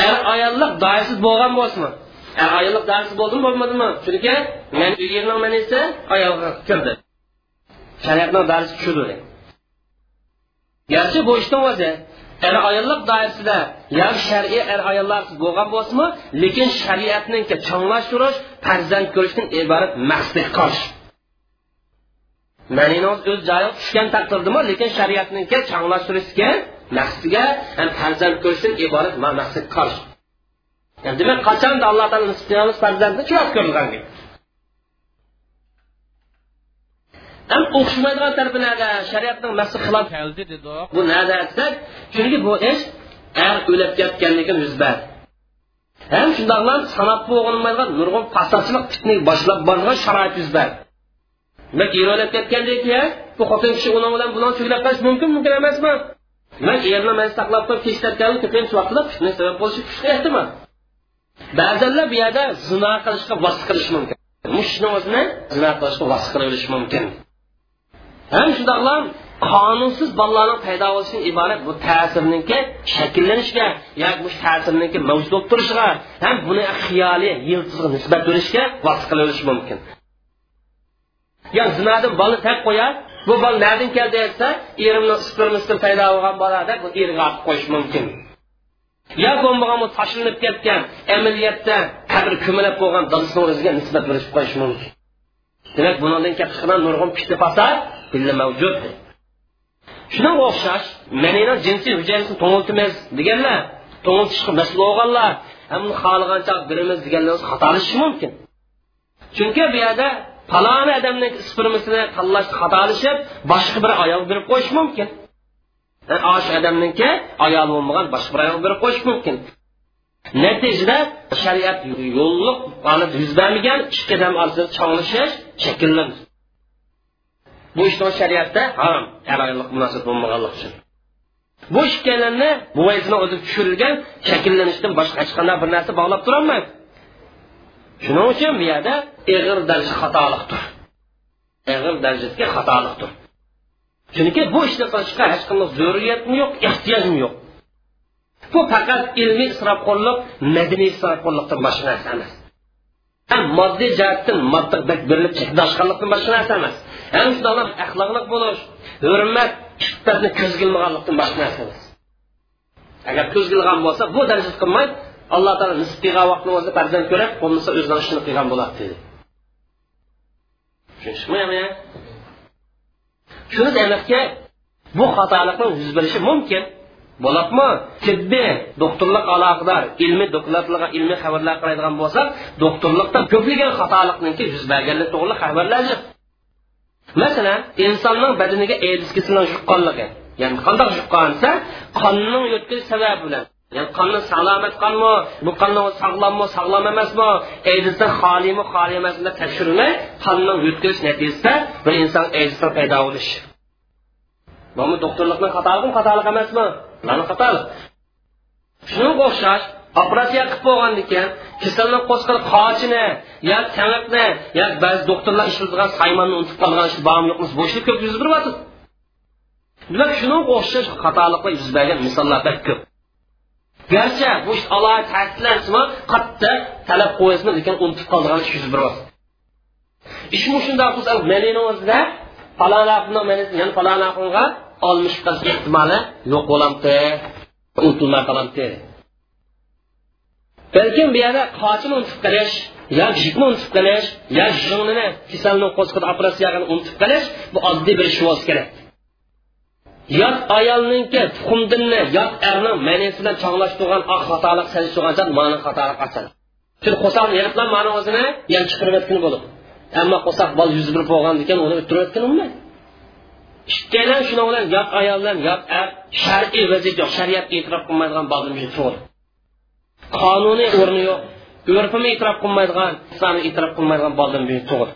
er ayollik doirasiz bo'lgan bo'lsinmi? Er ayollik doirasiz bo'ldimi bo'lmadimi? Chunki men erning manisi ayolga kirdi. Shariatni darsi tushudi garchi bu ishni o'zi er ayollik doirasida yo shar'iy er ayollar bo'lgan bo'lsinmi lekin shariatning changlashtirish farzand ko'rishdan iborat maqsadga qarshi maninoz o'z joyiga tushgan taqdirdami lekin shariatninki changlashtirishga ham farzand ko'rishdan iborat maqsadga qarshi yani demak qachon alloh taolo nisb farzandni shu ko'rgan ham o'xshamaydigan taraflarga shariatning maqsad xilof keldi dedi. Bu nada desak chunki bu ish er o'lib ketgandan keyin yuz berdi ham shundoqlam sanab bo'lmaydigan nurg'un fasodchilik fitna boshlab borgan sharoit yuz berdi demak er o'lib ketgandan keyin bu xotin kishi uni bilan buni tuglab qolish mumkin mumkin emasmi? Demak erni man saqlab qo'yib kechikayotgan ko'pincha vaqtida fitna sabab bo'lishi kuchli ehtimol ba'zanlar bu yerda zino qilishga vosita qilish mumkin. Mushni o'zini zino qilishga vosita qilib mumkin ham shundoqla qonunsiz bolalarning paydo bo'lishidan iborat bu ta'sirniki shakllanishga yoki bu ta'sirniki mavjud bo'lib turishiga ham buni xiyoliy yiltizga nisbat berishga vosita qilaverishi mumkin. Yo zinadan bola tap qo'yadi bu bola nadan keldi desa erimni spermisidan paydo bo'lgan bola deb bu erga olib qo'yish mumkin. Yo bo'lmagan bu tashlanib ketgan amaliyotda qabr ko'milib bo'lgan dadasini o'ziga nisbat berib qo'yish mumkin. Demak bundan kelib chiqqan nurg'un fitna fasod billa mavjud. Shunga o'xshash manini jinsiy hujayrasini to'ngiltimiz deganlar to'ngiltishga mas'ul bo'lganlar hamni xohlagancha birimiz deganlar xatolashi mumkin. Chunki bu yerda faloni odamni spermisini tanlashda xatolashib boshqa bir ayol berib qo'yish mumkin. Osh odamniki ayol bo'lmagan boshqa bir ayol berib qo'yish mumkin. Natijada shariat yo'lliq yuz bermagan ikki odam orasida chonglishish shakllandi bu ishni shariatda harom er ayollik munosabat bo'lmaganligi uchun bu ikkalanni buvayzini o'zi tushirilgan shakllanishdan boshqa hech qanday bir narsa bog'lab turolmaydi shuning uchun bu yerda ig'ir darajada xatolikdir ig'ir darajadagi xatolikdir chunki bu ishni qilishga hech qanday zaruriyatim yo'q ehtiyojim yo'q bu faqat ilmiy isrofxo'rlik madaniy isrofxo'rlikdan boshqa narsa emas ham moddiy jihatdan modda berilib chekdashganlikdan boshqa narsa emas. Ham shundoq axloqli bo'lish hurmat iffatni ko'zga ilmaganlikdan boshqa narsa emas. Agar ko'zga ilgan bo'lsa bu darajada qilmay alloh taolo nisb qilgan vaqtni o'zida farzand bo'lmasa o'zidan ishini qilgan bo'ladi dedi. Tushunishmi shuni bu bo'ladimi? Tibbiy doktorlik aloqador ilmiy doktorlarga ilmiy xabarlar qiladigan bo'lsak doktorlikda ko'plagan xatolikniki yuz berganlik to'g'ri xabarlar masalan insonning badaniga edis kasalini yuqqanligi ya'ni qandoq desa qonning o'tkazish sababi bilan ya'ni qonni salomat qonmi bu qonni sog'lommi sog'lom emasmi aydisdan xolimi xoli emasmi tekshirmay qonning natijasida bir inson aydisdan paydo bo'lishi. Bu doktorlikni xatoligimi xatolik emasmi? Mana xatolik shunga o'xshash operatsiya qilib bo'lgandan keyin kasallik qo'zqal qochini yo taniqni yo ba'zi doktorlar ishlatgan saymonni unutib qolgan ish bormi yo'qmi bo'shlik ko'p yuz beryapti demak shunga o'xshash xatoliklar yuz bergan ko'p. Garchi bu ish qattiq talab qo'yasmi lekin unutib qoldigan ish yuz beryapti olmish qilish ehtimoli yo'q bo'lamdi unutilmay qolamdi balkim bu yerda qochini unutib qilish yo jikni unutib qilish yo jinini kasalni qo'zqatib operatsiyani unutib qilish bu oddiy bir ish bo'lsa kerak. Yot ayolninki tuxumdinni yot erni manisi bilan chog'lashtirgan oq xatolik sanishtirgan mani xatolik asal. Chunki qo'saq yig'itlar mani o'zini yan chiqirib yotgan bo'lib. Ammo qo'saq bol yuz bir bo'lgan ekan uni o'ttirib bo'lmaydi ikkalan shuning bilan yot ayoldan yot er shar'iy vaziyat yo'q shariat e'tirof qilmaydigan to'g'ri qonuniy o'rni yo'q urfini e'tirof qilmaydigan islomni e'tirof qilmaydigan bolam to'g'ri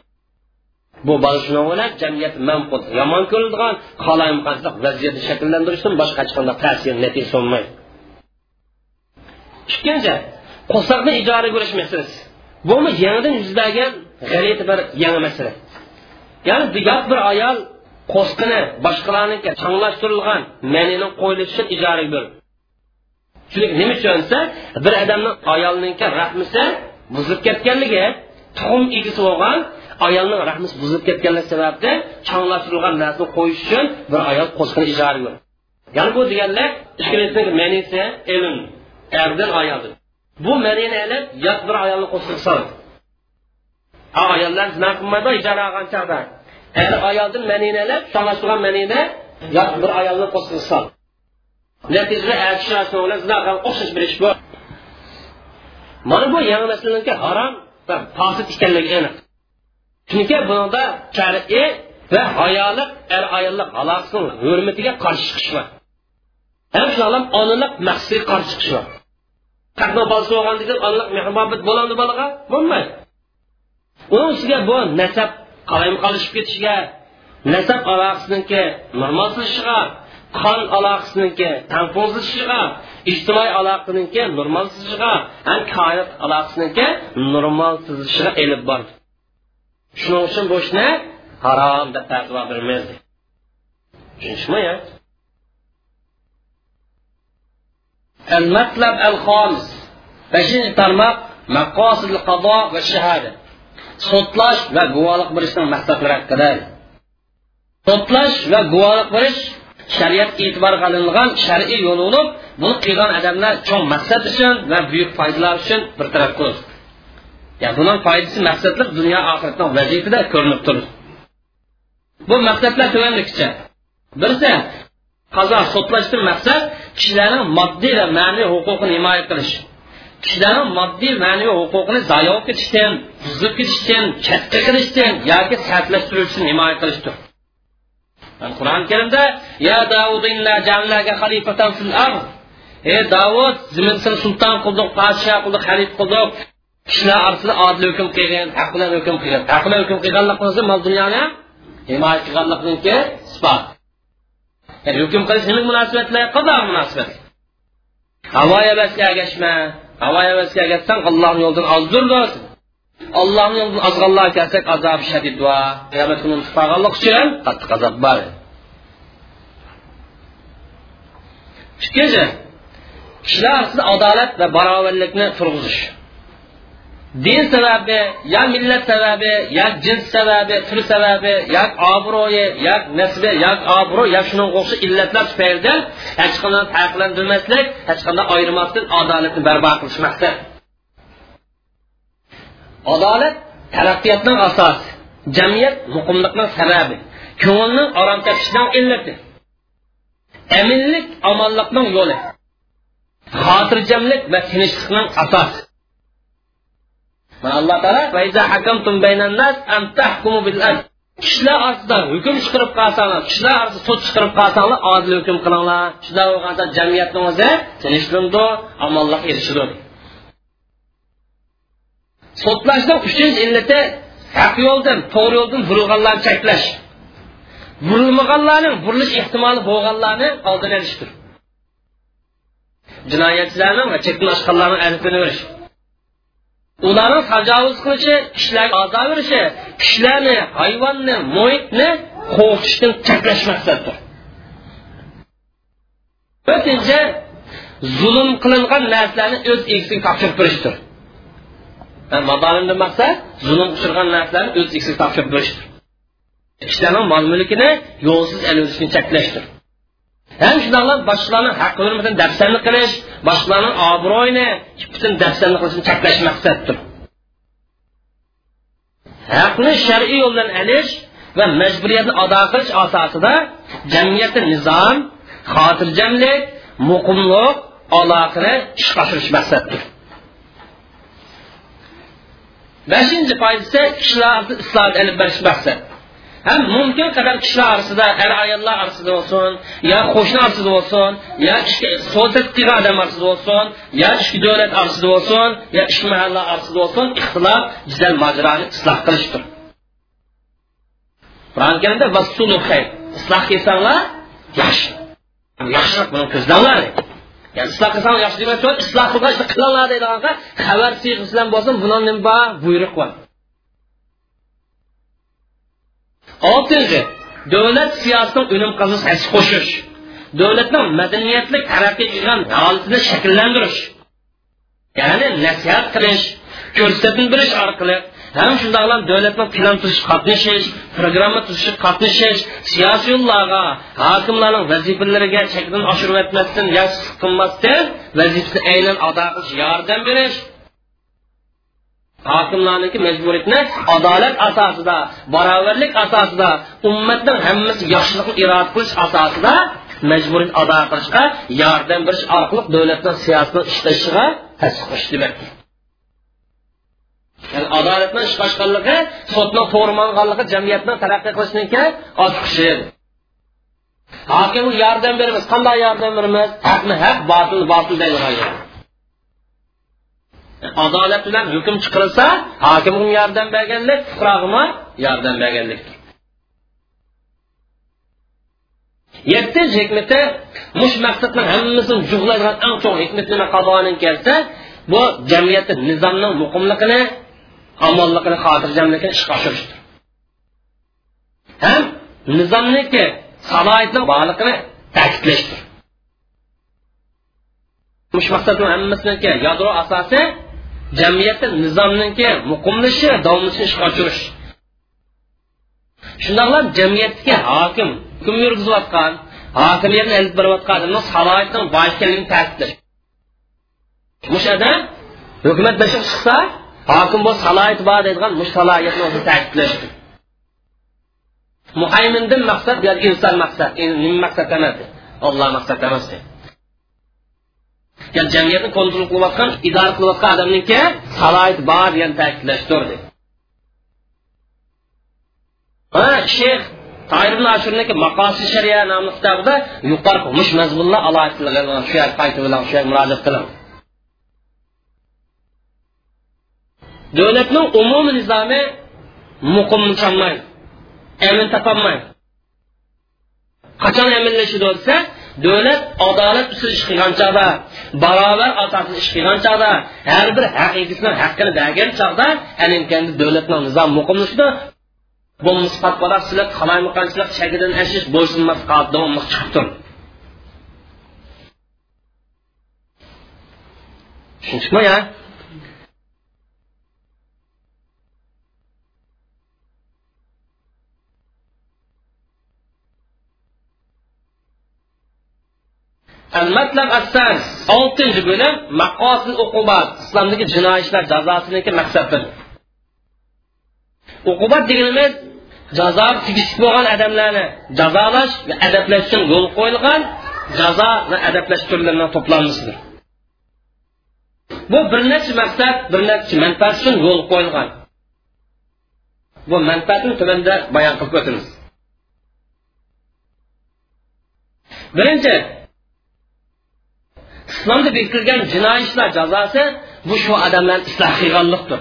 bu bola shuning bilan jamiyat manqul yomon ko'riladigan qalaymqanchilik vaziyatni shakllantirishdan boshqa hech qanday ta'sir natija bo'lmaydi ikkinchi qo'saqni ijara ko'rish masalasi bu yangidan yuz bergan g'alati bir yangi masala ya'ni bir ayol qo'sqini boshqalarniki changlashtirilgan ma'nini qo'yilishi uchun ijaraga berdi chunki nima uchun desa bir odamni ayolninki rahmisi buzilib ketganligi tuxum egisi bo'lgan ayolning rahmisi buzilib ketganligi sababli changlashtirilgan narsani qo'yish uchun bir ayol berdi ya'ni bu deganlar manisi ilm erdan ayoldan bu ma'nini ilib yot bir ayolni soldi. Ayollar ijara er ayoldan manini ilib changlashtirgan manini yot bir ayolni soldi natijada o'xshash bir ish mana bu. Yangi naslniki harom va chunki bunda qarshi chiqish bor chiqish bor muhabbat bo'ladi bolaga bo'lmaydi uning bu nasab qalayim qolishib ketishiga nasab aloqasiniki normallashishiga qon aloqasiniki tanquzishiga ijtimoiy aloqasiniki normalsizishiga ham koinot aloqasiniki normalsizishiga elib bordi shuning uchun bu ishni harom deb fatvo bermaydi tushunishmi المطلب الخامس beshinchi tarmoq maqosid qado va shahada sotlash va guvohlik berishning maqsadlari haqida. Sotlash va guvohlik berish shariat e'tibor qilingan shar'iy yo'l bo'lib buni qilgan odamlar cho'ng maqsad uchun va buyuk foydalar uchun bir taraf ko'z ya'ni buning foydasi maqsadli dunyo oxiratni vazifada ko'rinib turibdi bu maqsadlar tuvanlikicha birisi qazo sotlashdan maqsad kishilarning moddiy va ma'naviy huquqini himoya qilish. Kishilarni moddiy ma'naviy huquqini zayo ketishdan buzib ketishdan chetga qilishdan yoki sarflashtirishdan himoya qilishdir. Qur'oni karimda ya davud xalifatan fil ard. Ey davud zimin sulton qildik podsha qildik xalif qildik. Kishilar orasida odil hukm qilgin haq bilan hukm qilgin haq bilan hukm qilganligingizni mol dunyoni himoya qilganligniki isbot hukm qilish nima munosabatlar? Qazoq munosabat. Havo ag'ashma. Ama evvelsiye geçsen Allah'ın yoldan azdır da Allah'ın yoldan azgallığa gelsek azab şedid var. Kıyamet günün tıfağallık için katlık azap var. İkinci, kişiler arasında adalet ve beraberlikini. Din sababi yo millat sababi yo jins sababi tur sababi yo obro'yi yo nasbi yo obro' yo shunga o'xshash illatlar tufaylidan hech qanday farqlantirmaslik hech qanday ayirmasdan adolatni barpo qilish maqsad adolat taraqqiyotning asosi jamiyat muqimliqning sababi ko'ngilning orom topishining illati aminlik omonlikning yo'li xotirjamlik va tinchlikning asosi alloh taolo kishilar orasida hukm chiqarib qolsanglar kishilar orasida sud chiqarib qolsanglar odil hukm qilinglar. Shunday bo'lganda jamiyatni o'zi tinchlikdi omonlik erishidi sudlashning uchinchi illati haq yo'ldan to'g'ri yo'ldan burilganlarni cheklash burilmaganlarning burilish ehtimoli bo'lganlarni oldini olishdir. Jinoyatchilarni va chekdan oshganlarni aniqini ularni tajovuz qilishi kishilarga azo berishi kishilarni hayvonni muhitni qo'rqitishdan cheklash maqsaddir to'rtinchi zulm qilingan narsalarni o'z egasiga topshirib berishdir. Madolimdan maqsad zulm uchirgan narsalarni o'z egasiga topshirib berishdir. Kishilarni mol mulkini yo'lsiz olishni cheklashdir Hem şunlarla başkalarının haklarını mesela defsenlik kılış, başkalarının abroyunu, bütün defsenlik kılışını çekleş maksattır. Haklı şer'i yoldan eliş ve mecburiyetini ada kılış asası da cemiyette nizam, hatircemlik, mukumluk, alakını iş başırış maksattır. Beşinci faiz ise kişiler ıslah edilip barışmaktır həm mümkün qədər kişilər arasında, ər ayollar arasında olsun, ya qoşna arasında olsun, ya iki sosiyatik adam arasında olsun, ya iki dövlət arasında olsun, ya iki məhəllə arasında olsun, ixtilaf gözəl macranı islah qilishdir. Frankiyanda vasulu xeyr, islah qilsanlar yaxşı. Yəni yaxşı bunu ko'zlanglar. Yani ıslah kılsan yaxşı demek söz, ıslah kılsan işte kılanlar deyil anka, haber sıyıkı silen bozun, bunun ne var? Buyruk var. Oltinchi davlat siyosatining unum qazish qo'shish. Davlatning madaniyatli taraqqiy qilgan holatini shakllantirish. Ya'ni nasihat qilish ko'rsatib berish orqali ham shundoqla davlatni plan tuzish qatnashish programma tuzish qatnashish siyosiy yo'llarga hokimlarning vazifalariga chekdan oshirib o'tmasdan yo qilmasdan vazifasini aynan ado qilish yordam berish hokimlarniki majburiyatni adolat asosida barobarlik asosida ummatning hammasi yaxshilikni iroda qilish asosida majburiyat ado qilishga yordam berish orqali davlatning siyosatini ishlashiga tasdiqlash demak ya'ni adolatni ish boshqanligi sudni to'g'ri jamiyatni taraqqiy qilishniki ochqishi hokimga yordam beramiz. Qanday yordam beramiz? Haqni haq botil botil deydigan adolat bilan hukm chiqarilsa hokimga yordam berganlik fuqaroga yordam berganlik yettinchi hikmati mush maqsadni hammasini jug'laydigan eng cho'ng hikmat nima qadonin kelsa bu jamiyatni nizomning muqimligini omonligini xotirjamligini ishga oshirishdir ham nizomniki salohiyatni borligini ta'kidlashdir mush maqsadni hammasiniki yadro asosi jamiyatni nizomniki muqimlashi davomlashishni ishga oshirish shundoqla jamiyatga hokim hukm yurgizayotgan hokimiyatni ilib borayotgan bor ekanligini ta'kidlash. Mush odam hukumat chiqsa hokim bu salohiyati bor deydigan mush salohiyatni o'zi ta'kidlash. Maqsad inson maqsad nima maqsad emas olloh maqsad emas. Ya'ni jamiyatni kontrol qilayotgan idora qilayotgan odamniki salohiyat bor degan ta'kidlashdir ha shayx toir ibn ashurniki maqosi shariya yer yer davlat adolat ustida ish qilgan chog'da barobar asosida ish qilgan chog'da har bir haq egisini haqqini bergan chog'da davlatning nizom muqimlashida bu musbat bola sizlar qalaymaqanchilik shagidan ya. Al-matlab as-sas 6 bo'lim maqosid uqubat islomdagi jinoiy ishlar jazosiniki maqsadi. Uqubat deganimiz jazo tegishli bo'lgan odamlarni jazolash va adablash uchun yo'l qo'yilgan jazo va adablash turlarining to'plamisidir bu bir necha maqsad bir necha manfaat uchun yo'l qo'yilgan. Bu manfaatni tuanda bayon qilib o'tamiz. Birinchi islomda bekirilgan jinoiy ishlar jazosi bu shu odamlarni isloh qilganlikdir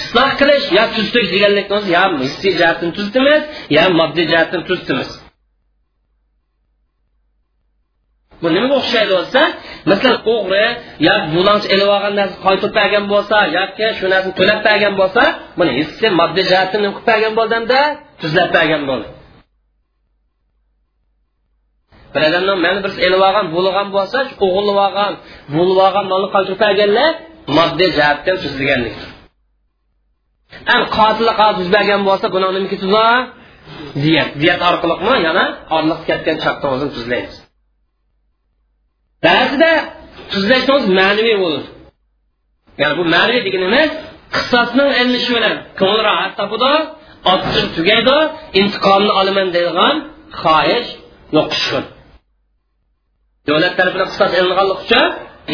isloh qilish yo tuzitish deganlik yo hissiy jihatdan tuzitamiz yo moddiy jihatdan tuzitamiz bu nimaga o'xshaydi bo'lsa masalan o'g'ri yo bulonchi ilib olgan narsa qaytib bergan bo'lsa yoki shu narsani to'lab bergan bo'lsa buni hissiy moddiy jihatdan nima qilib bergan bo'ldimda tuzlab bergan bo'ldi. Bir odamni mani birisi elib olgan bo'lgan bo'lsa o'g'irlab olgan bo'lib olgan molni qoldirib berganlar moddiy jihatdan tuzilganlikdir an qotilni qotil bergan bo'lsa buni nima ketadi diyat diyat orqaliqmi? Yana orliq ketgan chaqda tuzlaymiz. Ba'zida tuzlashimiz ma'naviy bo'ladi ya'ni bu ma'naviy deganimiz qissosning ilinishi bilan ko'ngil rohat topadi otishib tugaydi intiqomni olaman deydigan xohish yo'qishsin davlat tarafidan qisqas ilinganlik uchun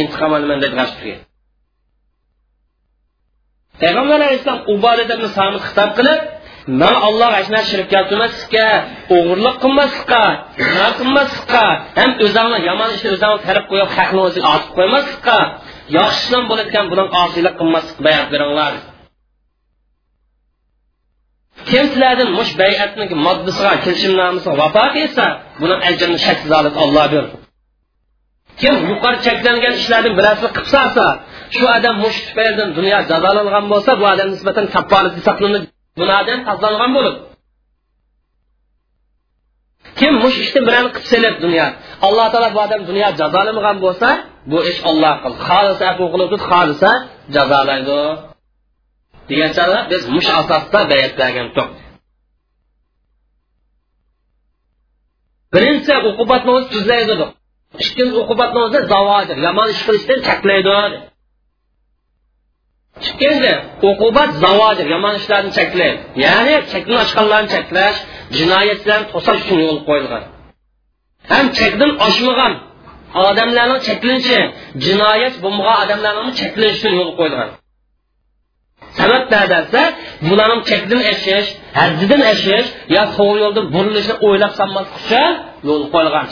intiqom olaman deb g'ash turgan payg'ambar alayhissalom ubodat ibn samid xitob qilib man alloh ashna shirk keltirmaslikka o'g'irlik qilmaslikqa zino qilmaslikqa ham o'zingni yomon ishni o'zingni tarif qo'yib haqni o'ziga otib qo'ymaslikqa yaxshi ishlar bo'layotgan buni osiylik qilmaslik bayon beringlar. Kim sizlardan mush bayatni moddasiga kelishimnomasiga vafo etsa buni ajrini shaksiz olib olloh berdi. Kim yuqori cheklangan ishlarni bilasini qilib solsa shu odam mush tufaylidan dunyo jazolangan bo'lsa bu odam nisbatan kapporat hisoblanib gunohdan tozalangan bo'lib. Kim mush ishni bilan qilib selib dunyo alloh taolo bu odam dunyo jazolamagan bo'lsa bu ish olloh qil xohlasa afu qilib xohlasa jazolaydi. Degancha biz mush asosida bayat bergan birinchi uqubatni o'zi tuzlaydi ikkinchi uqubatni o'zi zavodir yomon ish qilishdan cheklaydi ikkinchi uqubat zavodir yomon ishlarni cheklaydi ya'ni chekni oshganlarni cheklash jinoyatlarni to'sash uchun yo'l qo'yilgan ham chekdan oshmagan odamlarning cheklanishi jinoyat bo'lmagan odamlarni cheklanishi uchun yo'l qo'yilgan sabab desa bularni chekdan eshish haddidan eshish yo to'g'ri yo'lda burilishni o'ylab solmaslik uchun yo'l qo'yilgan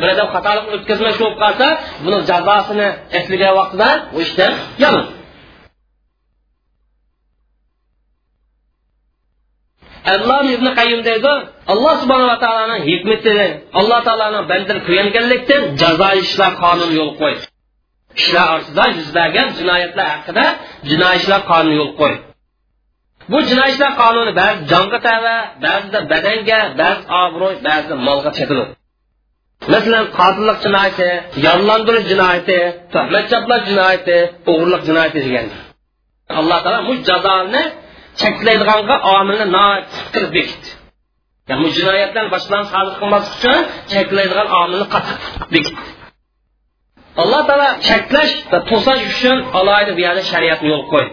bir odam xatolik o'tkazmoqchi bo'lib qolsa buni jazosini eslagan vaqtida u ishdan yomon alloh ibn qayyim deydi alloh subhanava taoloning hikmati alloh taoloning bandani kuyganlikdan jazo ishlar qonun yo'l qo'ydi kishilar orasida yuz bergan jinoyatlar haqida jinoiy ishlar qonuni yo'l qo'ydi bu jinoiy ishlar qonuni ba'zi jonga tava ba'zida badanga ba'zi obro'y ba'zida molga chetiladi masalan qotillik jinoyati yollandirish jinoyati tuhmat chaplash jinoyati o'g'irlik jinoyati degan alloh taolo bu jazoni cheklaydiganga omilni qilib bekitdi yani bu jinoyatlarni boshqalarni sodir qilmaslik uchun cheklaydigan omilni qattiq bekitdi alloh taolo cheklash va to'sash uchun alohida bu yerda shariatni yo'l qo'ydi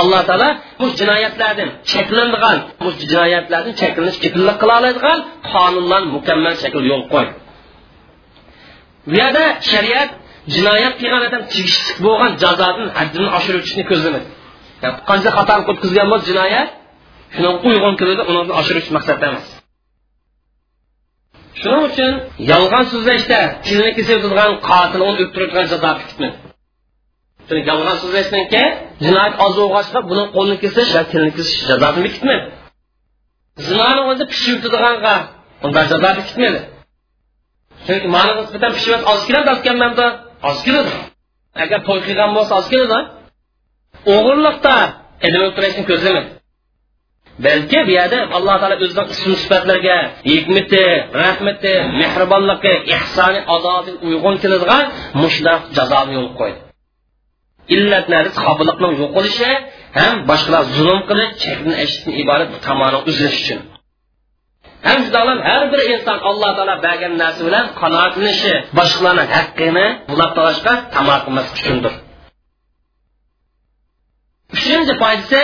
alloh taolo bu jinoyatlardan cheklanadigan bu jinoyatlardan cheklanish kepillik qila oladigan qonunlarni mukammal shakl yo'l qo'ydi bu шариат shariat jinoyat qilgan odam tegishli bo'lgan jazodan haddini oshirishni ko'zlamadi yani, qancha xato o'tkazgan bo'lsa jinoyat shuni uyg'un qiladi uni oshirish maqsadda emas shuning uchun yolg'on so'zlashda tilini kesib turgan qotil uni o'ldiradigan jazo kutmadi Çünkü ki cinayet az bunun kolunu kesiş tilini. Zinanın. Chunki mani nisbatan pishib oz keladi kelmadi. Oz keladi. Agar to'y qilgan bo'lsa oz keladi. O'g'irliqda ilm o'tirishni ko'zlamadi balki bu yerda alloh taolo o'zining ism sifatlarga hikmati rahmati mehribonligi ehsoni azobi uyg'un keladigan mushlaq jazoni yo'l qo'ydi. Illatlar qobillikning yo'qolishi ham boshqalar zulm qilib chekni eshitdan iborat tomoni uzilish uchun Hem zalim her bir insan Allah Teala bergen narsa bilen kanaatlanışı, başkalarının hakkını bulak dolaşmak tamam kılması üçündür. Üçüncü faydası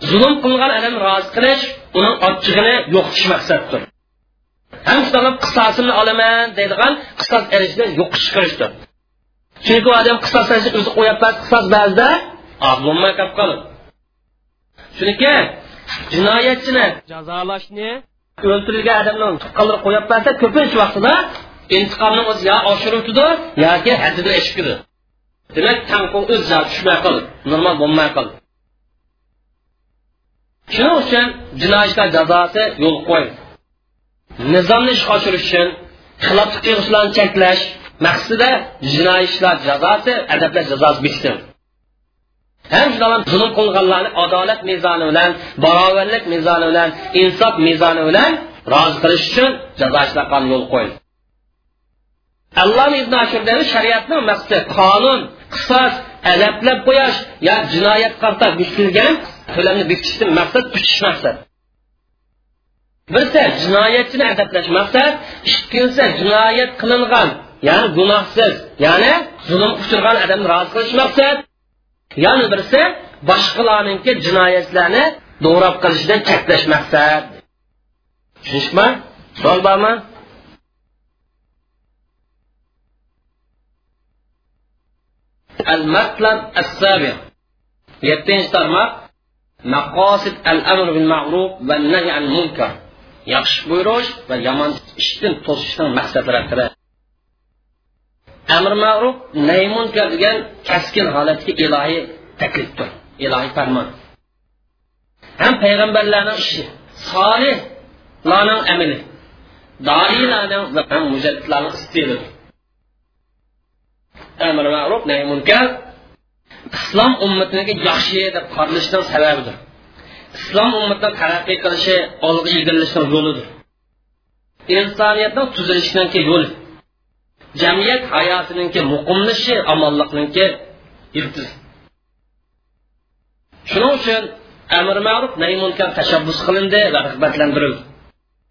zulm qilgan odamni rozi qilish uning ochchig'ini yo'qotish maqsaddir. Ham shunaqa qisosimni olaman deydigan qisos erishni yo'qotish chunki u odam qisos jinoyatchini jazolashni o'ltirilgan odamni tuqqanlari qo'yib bersa ko'pincha vaqtida intiqomni o'zi yo oshiruvdidi yoki haddidan eshib demak tanqon o'z tushmay qoldi normal bo'lmay qoldi. Shuning uchun jinoyatchilar jazosi yo'l qo'ydi. Nizomni ish oshirish uchun xiloflik qilishlarni cheklash maqsadida jinoyatchilar jazosi adablar jazosi bitsin ham shunaqa zulm qilganlarni adolat mezoni bilan barobarlik mezoni bilan insof mezoni bilan rozi qilish uchun jazo ishlaqan yo'l qo'ydi. Alloh ibn ashurdani shariatni maqsadi qonun qisos adablab qo'yish yo jinoyat qarta kuchtilgan to'lamni bekitishdan maqsad kuchish maqsad. Birsa jinoyatchini adablash maqsad ikkinchisi jinoyat qilingan ya'ni gunohsiz ya'ni zulm uchirgan odamni rozi qilish maqsad yana birisi boshqalarninki jinoyatlarni do'rab qilishidan cheklash maqsad tushunishmi savol bormi المطلب السابع yettinchi tarmoq maqosid al amr bil ma'ruf va nahy al munkar yaxshi buyurish va yomon ishdan to'sishning maqsadlari haqida Amr ma'ruf nahy munkar degan kaskin holatga ilohiy taklifdir ilohiy farmon. Ham payg'ambarlarning ishi solihlarning amali doiylarning va ham mujaddidlarning istilidir. Amr ma'ruf nahy munkar islom ummatiga yaxshi deb qaralishning sababidir. Islom ummatining taraqqiy qilishi olg'a ilgarilashning yo'lidir. Insoniyatning tuzilishiniki yo'li. Jamiyat hayotininki muqimlishi omonliqninki iltiz shuning uchun amr ma'ruf nahy munkar tashabbus qilindi va rag'batlantirildi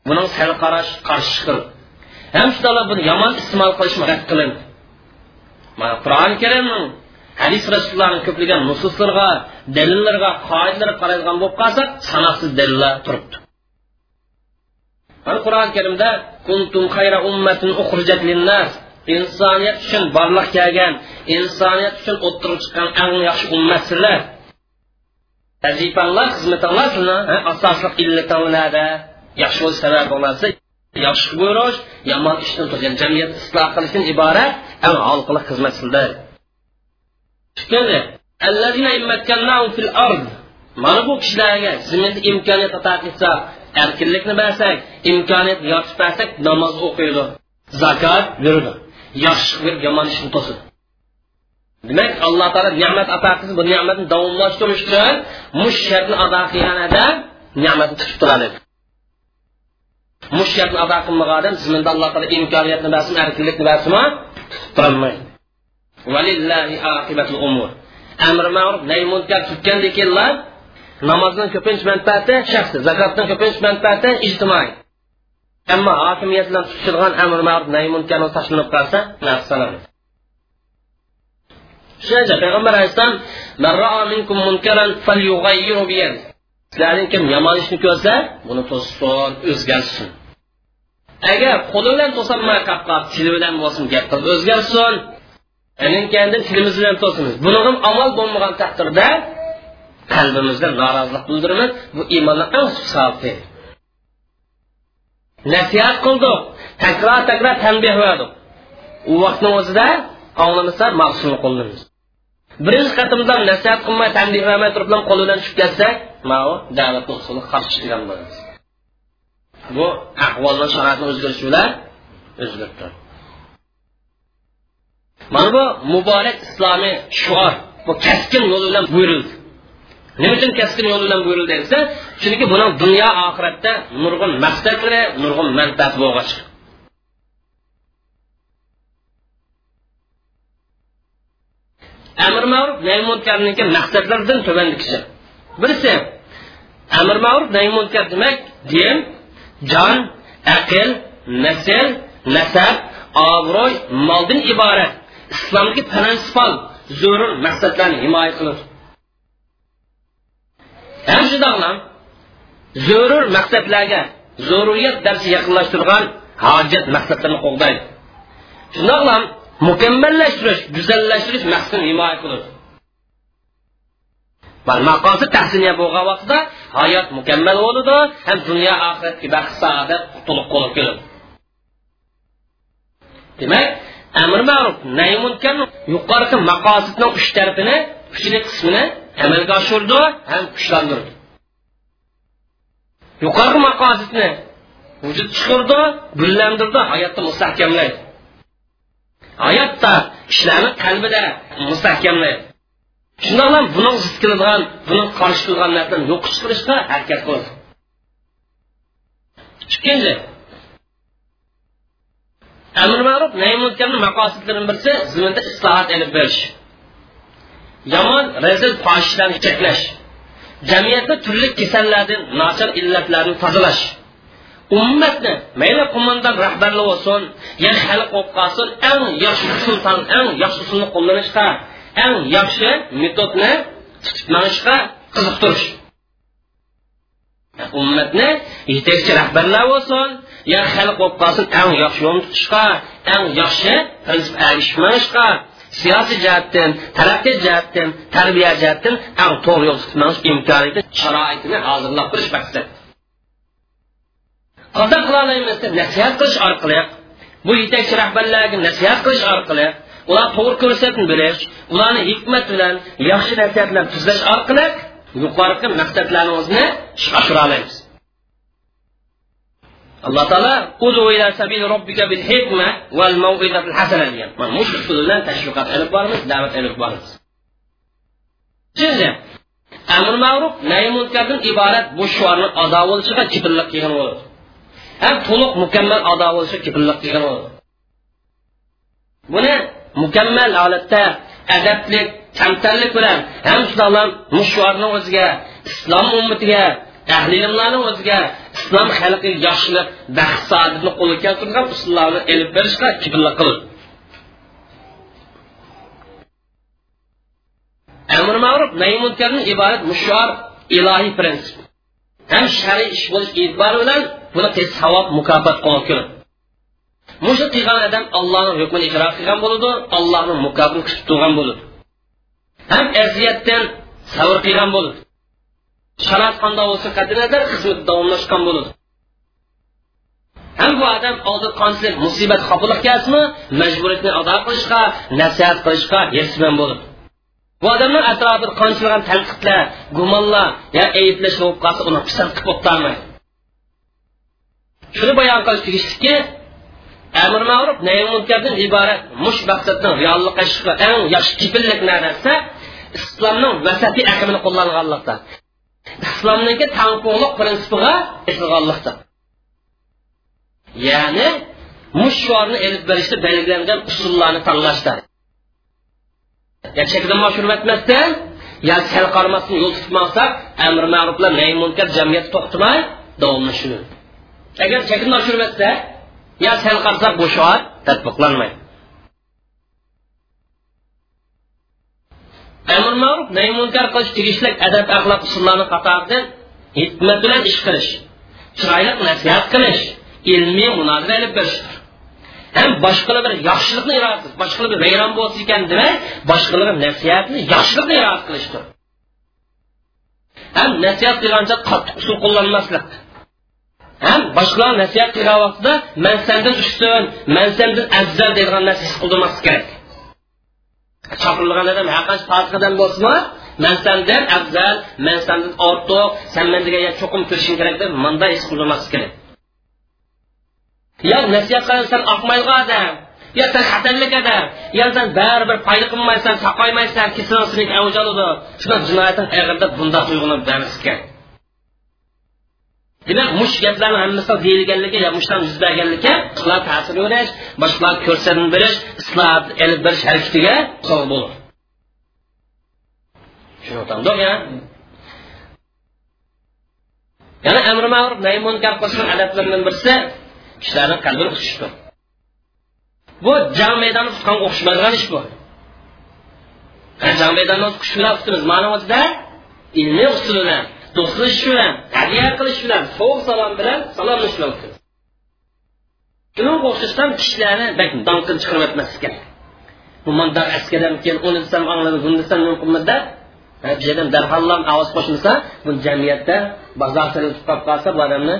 buning sal qarash qarshi chiqildi. Ham shundoq buni yomon iste'mol qilish rad qilindi. Mana qur'oni karimning hadis rasulullohning ko'plagan nususlarga dalillarga qoidalarga qaraydigan bo'lib qolsak sanoqsiz dalillar turibdi. Qur'oni karimda kuntum xayra ummatin uxrijat linnas insoniyat uchun borliq kelgan insoniyat uchun o'ttirib chiqqan eng yaxshi ummatsizlar vazifanglar xizmatinglar sizni asosli illatinglarda yaxshi bo'lish sababi bo'lmasa yaxshi buyurish yomon ishdan turgan jamiyat isloh qilishdan iborat eng xalqlik xizmatsizlar mana bu kishilarga ziminda imkoniyat ato qilsak erkinlikni bersak imkoniyat yoritib bersak namoz o'qiydi zakot beradi yaxshi berib yomon ishni to'sadi demak alloh taolo ne'mat ato qilsa bu ne'matni davomlashtirish uchun mush shartni ado qilganida ne'matni tutib turadi. Mush shartni ado qilmagan odam ziminda alloh taolo imkoniyatni bersin erkinlikni bersinmi tutib turolmaydi. Amr ma'ruf nahy munkar tutgandan keyinlar namozning ko'pincha manfaati shaxsiy zakotning ko'pincha manfaati ijtimoiy ammo hokimiyat bilan tutilgan amr ma'ruf nahy munkarni tashlanib qolsa shuncha payg'ambar alayhissalom sizlarning kim yomon ishni ko'rsa buni to'ssin o'zgarsin. Agar qo'li bilan to'solmay qolib qolib tili bilan bo'lsin gap qilib o'zgarsin keyin tilimiz bilan to'simiz buni ham amal bo'lmagan taqdirda qalbimizda norozilik bildirmas bu iymonni eng sifati nasihat qildik takror takror tanbeh berdik u vaqtni o'zida anglamasa mag'sul qildimiz birinchi qatimda nasihat qilmay tanbeh bermay turib qo'l bilan tushib ketsak mana davlatni usuli qarshi chiqqan bo'lamiz bu ahvolni sharoitni o'zgarishi bilan o'zgartiradi mana bu muborak islomiy shuor bu kaskin yo'l bilan buyurildi. Nima uchun kasbin yo'li bilan buyurildi desa chunki buni dunyo oxiratda nurg'un maqsadlari nurg'un manfaati bo'lg'ach amr ma'ruf nahy munkarniki maqsadlaridan kishi. birisi amr ma'ruf nahy munkar demak din jon aql nasl nasab obro'y moldan iborat. Islomga prinsipal zarur maqsadlarni himoya qiladi ham shundoqlam zo'rur maqsadlarga zo'ruriyat darsi yaqinlashtirgan hojat maqsadlarni qo'llaydi shundoqlam mukammallashtirish go'zallashtirish maqsadini himoya qiladi. Maqosid tahsiniya bo'lgan vaqtda hayot mukammal bo'ladi ham dunyo oxiratga baxt saodat to'liq bo'lib keladi. Demak amr ma'ruf nahy munkar yuqorqi maqosidning uch tarafini uchlik qismini amalga oshirdi ham kuchlantirdi yuqori maqosidni vujud chiqirdi gullantirdi hayotni mustahkamlaydi. Hayotda ishlarni qalbida mustahkamlaydi. Shundoq ham buni zid qiladigan buni qarshi qilgan narsani yo'q chiqarishga harakat qiladi ikkinchi amr ma'ruf nahy munkarni birisi ziminda islohot ilib berish. Yomon razil fohishlarni cheklash. Jamiyatni turli kasallardan nochor illatlarni tozalash. Ummatni mayli qo'mondon rahbarlar bo'lsin ya xalq bo'lib qolsin eng yaxshi usul eng yaxshi usulni qo'llanishga eng yaxshi metodni tutib qiziqtirish ummatni yetakchi rahbarlar bo'lsin yo xalq bo'lib qolsin eng yaxshi yo'lni tutishga eng yaxshi ishmanishga siyosiy jihatdan taraqqiy jihatdan tarbiya jihatdan eng to'g'ri yo'l tutmanish imkoniyati sharoitini hozirlab turish maqsad. Qanday qila deb nasihat qilish orqali bu yetakchi rahbarlarga nasihat qilish orqali ular to'g'ri ko'rsatib berish ularni hikmat bilan yaxshi nasihat bilan tuzlash orqali yuqorgi maqsadlarimizni ishga oshira olamiz. Mau'izatil hasana degan mana mush usul bilan tashviqot ilib boramiz da'vat ilib boramiz. Uchinchi amr ma'ruf nahy munkardan iborat bu shuarni ado bo'lishiga kipillik qilgan bo'ladi ham to'liq mukammal ado bo'lishiga kipillik qilgan bo'ladi buni mukammal holatda adablik kamtarlik bilan ham shularni mushvarni o'ziga islom ummatiga ahli ilmlarni o'ziga islom xalqi yaxshilab baxt saodatni qo'lga keltirgan usullarni ilib berishga kibrlik qildi amr ma'ruf nahy munkardan iborat mushor ilohiy prinsip ham shar'iy ish bo'lish e'tibori bilan buni savob mukofot qo'lga keladi mushu qilgan odam allohni hukmini ijro qilgan bo'ladi allohni mukofotini kutib turgan bo'ladi. Ham aziyatdan sabr qilgan bo'ladi. Sharoit qanday bo'lsa qat'iy nazar xizmat davomlashgan bo'ladi. Ham bu odam oldi qanchalik musibat xafalik kelsinmi majburiyatni ado qilishga nasihat qilishga hirsiman bo'ladi. Bu odamlar atrofida qanchalagan tanqidlar gumonlar yo ayblash qolsa uni pisand qilib shuni bayon qilish amr ma'ruf munkardan iborat mush eng yaxshi islomning aqimini qo'llanganlikda islomniki tangqo'liq prinsipiga esilganlikda ya'ni mushvorni elib berishda belgilangan usullarni tanlashda ya chekdan oshirib o'tmasdan yo sal qaramasdan yo'l tutmasak amr ma'ruflar nahy munkar jamiyat to'xtamay davomlashadi agar chekdan oshirib o'tsa yo sal qarasak bu tatbiqlanmaydi amr ma'ruf nahy munkar qilish tegishli adab axloq usullarini qatoridan hikmat bilan ish qilish chiroyli nasihat qilish ilmiy munozara ilib berishdir ham boshqalar bir yaxshilikni iroda qilish boshqalar bir vayron bo'lsa ekan demay boshqalarga nasihatni yaxshilikni iroda qilishdir. Ham nasihat qilgancha qattiq usul qo'llanmaslik. Ham boshqalar nasihat qilgan vaqtida man sandan ustun man sandan afzal deydigan narsa his qildirmaslik kerak chaqirilgan odam qancha past odam bo'lsinmi? Man sandan afzal man sandan ortiq san men degan cho'qim kirishing kerak deb manday his qildirmaslik kerak. Yo nasihat qilsan oqmaydigan odam yo xatarlik sen baribir foyda qilmaysan saqaymaysan kesilsizlik avj oladi shuna jinoyatning ag'irda bundoq uyg'unib bermasga demak mush gaplarni hammasi deyilganligi yo mushdan yuz berganligi isloh ta'sir berish boshqalar ko'rsatib berish isloh ilib berish harakatiga so'l bo'ladi tushunayotgandi ya? Yana amri ma'ruf nahy munkar qilishning adablaridan birisi kishilarni qalbini tutishdir bu jang maydoni tutqanga o'xshamaydigan ish bu. Jang maydonida kuch bilan tutamiz o'zida ilmiy usul bilan do'stlashish bilan hadya qilish bilan sovuq salom bilan salomlashish mumkin. Shunga o'xshashdan kishilarni donqin chiqarib o'tmaslik kerak. Bu mundoq askardan keyin uni desam angladi buni desam mumkinmida bu yerdan darhallam ovoz qo'shilsa bu jamiyatda bozor tutib qolib qolsa bu odamni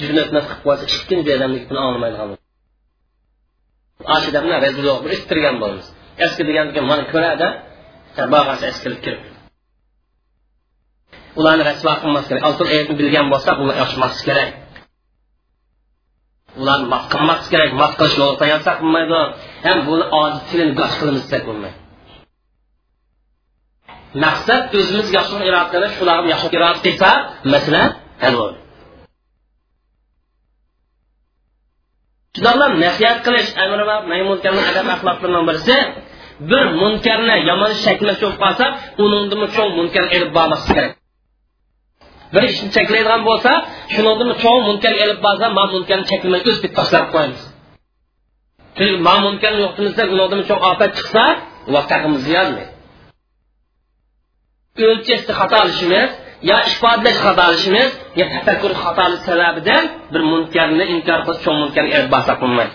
jurnatmas qilib qo'ysa ikkinchi odamni gapini anglamaydigan ashida bilan rezil istirgan bo'lamiz. Eski degan mana ko'radi bag'asi eskilib kirib ularni rasvo qilmas kerak. Oltin oyatni bilgan bo'lsa ular yoshmas kerak. Ularni mat qilmas kerak. Mat qilish yo'li tayyorsa bo'lmaydi ham buni ojiz tilini gosh qilamiz desak bo'lmaydi. Maqsad o'zimiz yaxshi iroda qilish shularni yaxshi iroda qilsa masala hal bo'ladi shularlar nasihat qilish amri va maymunkarni adab axloqlaridan birisi bir munkarni yomon shaklga cho'p qolsa uningdan cho'ng munkar ilib bormaslik kerak. Bir ishni cheklaydigan bo'lsa shundan cho'ng munkar elib borsa ma munkarni cheklamay deb tashlab qo'yamiz. Ma munkarni yo'qtimizda undan cho'ng ofat chiqsa vaqtimiz ziyodmaydi o'lchashda xato qilishimiz yo ifodalash xato qilishimiz yo tafakkur xatoligi sababidan bir munkarni inkor qilib cho'ng munkarni elib borsa bo'lmaydi.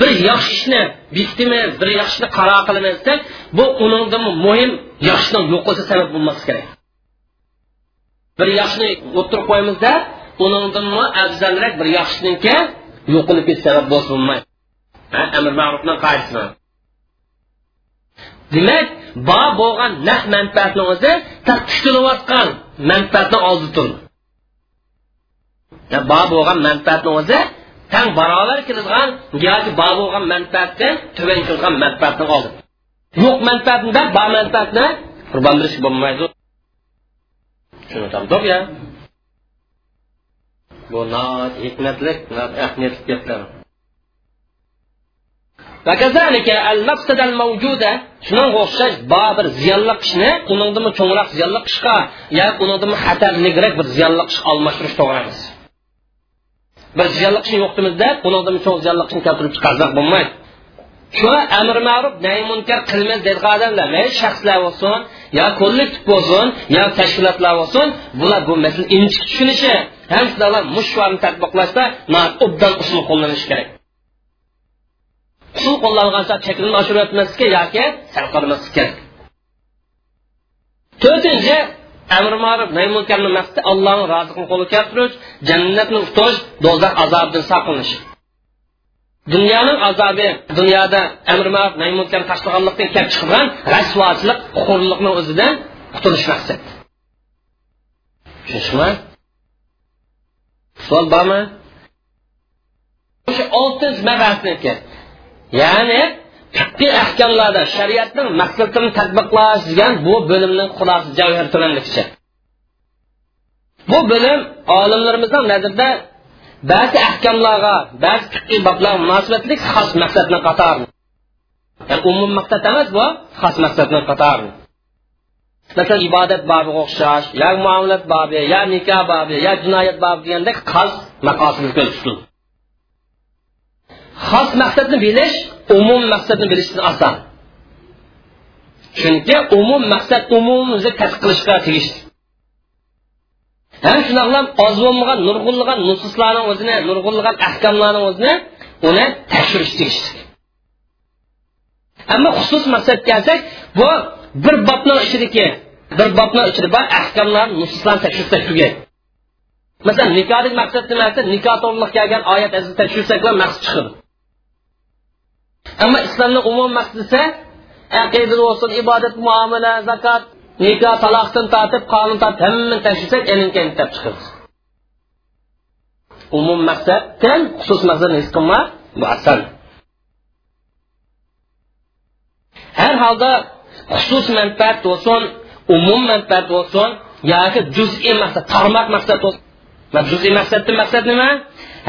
Bir yaxshi ishni bekitimiz bir yaxshi ishni qaror qilamiz deb bu uningdan muhim yaxshini yo'q qilsa sabab bo'lmasi kerak. Bir yaxshini o'tirib qo'ymizda uningdan afzalroq bir yaxshiniki yo'qolib ketish sabab bo'lsa bo'lmaydi. Amr ma'rufni qoidasi demak bor bo'lgan nah manfaatni o'zi kutilayotgan manfaatni oldida turdi bor bo'lgan manfaatni o'zi tang barobar keladigan yoki bor bo'lgan manfaatdan tuban manfaatni oldi yo'q manfaatida bor manfaatni qurbon bo'lmaydi. Tushuntamdiq ya. Bu hikmatli ahamiyatli gaplar. Shunga o'xshash bor bir ziyonli ishni undan cho'ngroq ziyonli ishga yoki undan xatarliroq bir ziyonli ish almashtirish to'g'ri emas. Bir ziyonli ishni yo'qtimizda undan cho'ng ziyonli ishni keltirib chiqarsak bo'lmaydi. Shu amr ma'ruf bo'lsin yo kollektiv bo'lsin yo tashkilotlar bo'lsin bular bu masala inchik tushunishi ham shularlar mushvarni tadbiqlashda obdan usul qo'llanishi kerak. Usul qo'llangancha chekini oshirayotmaslikka yoki sal qilmaslik kerak. To'rtinchi amr ma'ruf nahy munkarni maqsadi allohni roziqini qo'lga keltirish jannatni tutish do'zax azobidan saqlanish. Dunyoning azobi dunyoda amr ma'ruf nahy munkar tashlaganlikdan kelib chiqqan rasvochilik hurlikni o'zidan qutulish maqsad tushunishmi? Savol bormi? O'sha oltinchi mabasniki ya'ni qat'iy ahkamlarda shariatning maqsadini tadbiqlash degan bu bo'limning xulosa javhar turanlikicha bu bo'lim olimlarimizning nazarida ba'zi ahkamlarga ba'zi fiqqiy boblarga munosabatli xos maqsadni qatori yani umum maqsad emas bu xos maqsadni qatori masalan ibodat bobiga o'xshash yo muomalat bobi yo nikoh bobi yo jinoyat bobi degandek xos maqosidni ko'z tutildi xos maqsadni bilish umum maqsadni bilishdan oson chunki umum maqsad umumni tadqiq qilishga tegishli ham shundoqlam oz bo'lmagan nurg'unlagan nususlarni o'zini nurg'unlagan ahkamlarni o'zini uni tekshirish tegishli ammo xusus maqsadga kelsak bu bir bobni ichidagi bir bobni ichida bor ahkamlar nususlarni tekshirsak tugaydi masalan nikohlik maqsad nima nikoh to'g'riliq kelgan oyat tekshirsak maqsad chiqadi ammo islomni umumiy maqsadi esa aqida bo'lsin ibodat muomala zakot nikoh taloqdan tortib qonun tortib hammani tashlasak elinkan kitob chiqadi umum maqsaddan xusus maqsadni his qilma oson har holda xusus manfaat bo'lsin umum manfaat bo'lsin yoki juz'iy maqsad tarmoq maqsad bo'lsin. Juz'iy maqsaddan maqsad nima?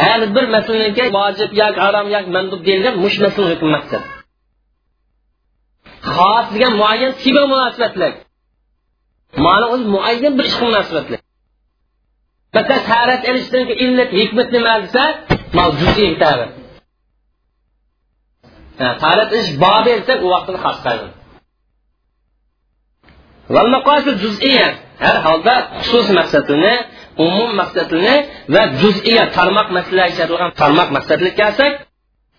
Har bir masalaga vojib harom mandub deyilgan mush masala maqsad. Xos degan muayyan munosabatlik. Ma'ni o'zi muayyan bir ishga munosabatlik masalan tarat ilishdan illat hikmat nima desa juziy tabi tarat ilish bobi desa u vaqtida xos qiladi har holda xusus maqsadini umum maqsadini va juziya tarmoq masala ishlatilgan tarmoq maqsadli kelsak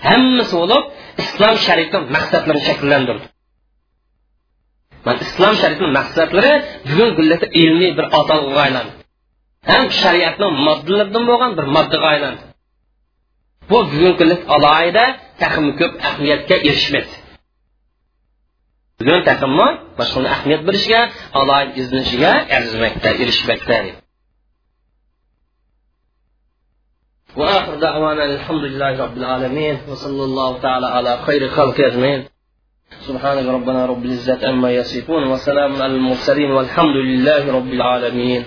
hammasi bo'lib islom shariatini maqsadlarini shakllantirdi. mana islom shariatini maqsadlari bugungi kunda ilmiy bir atalg'uga aylandi ham shariatni moddalaridan bo'lgan bir moddaga aylandi bu bugungi kunda alohida taxmi ko'p ahamiyatga erishmaydi bugun taximmi boshqa ahamiyat berishga alohida izlanishiga arzimakda erishmoqda واخر دعوانا الحمد لله رب العالمين وصلى الله تعالى على خير خلق اجمعين سبحانك ربنا رب العزة عما يصفون وسلام على المرسلين والحمد لله رب العالمين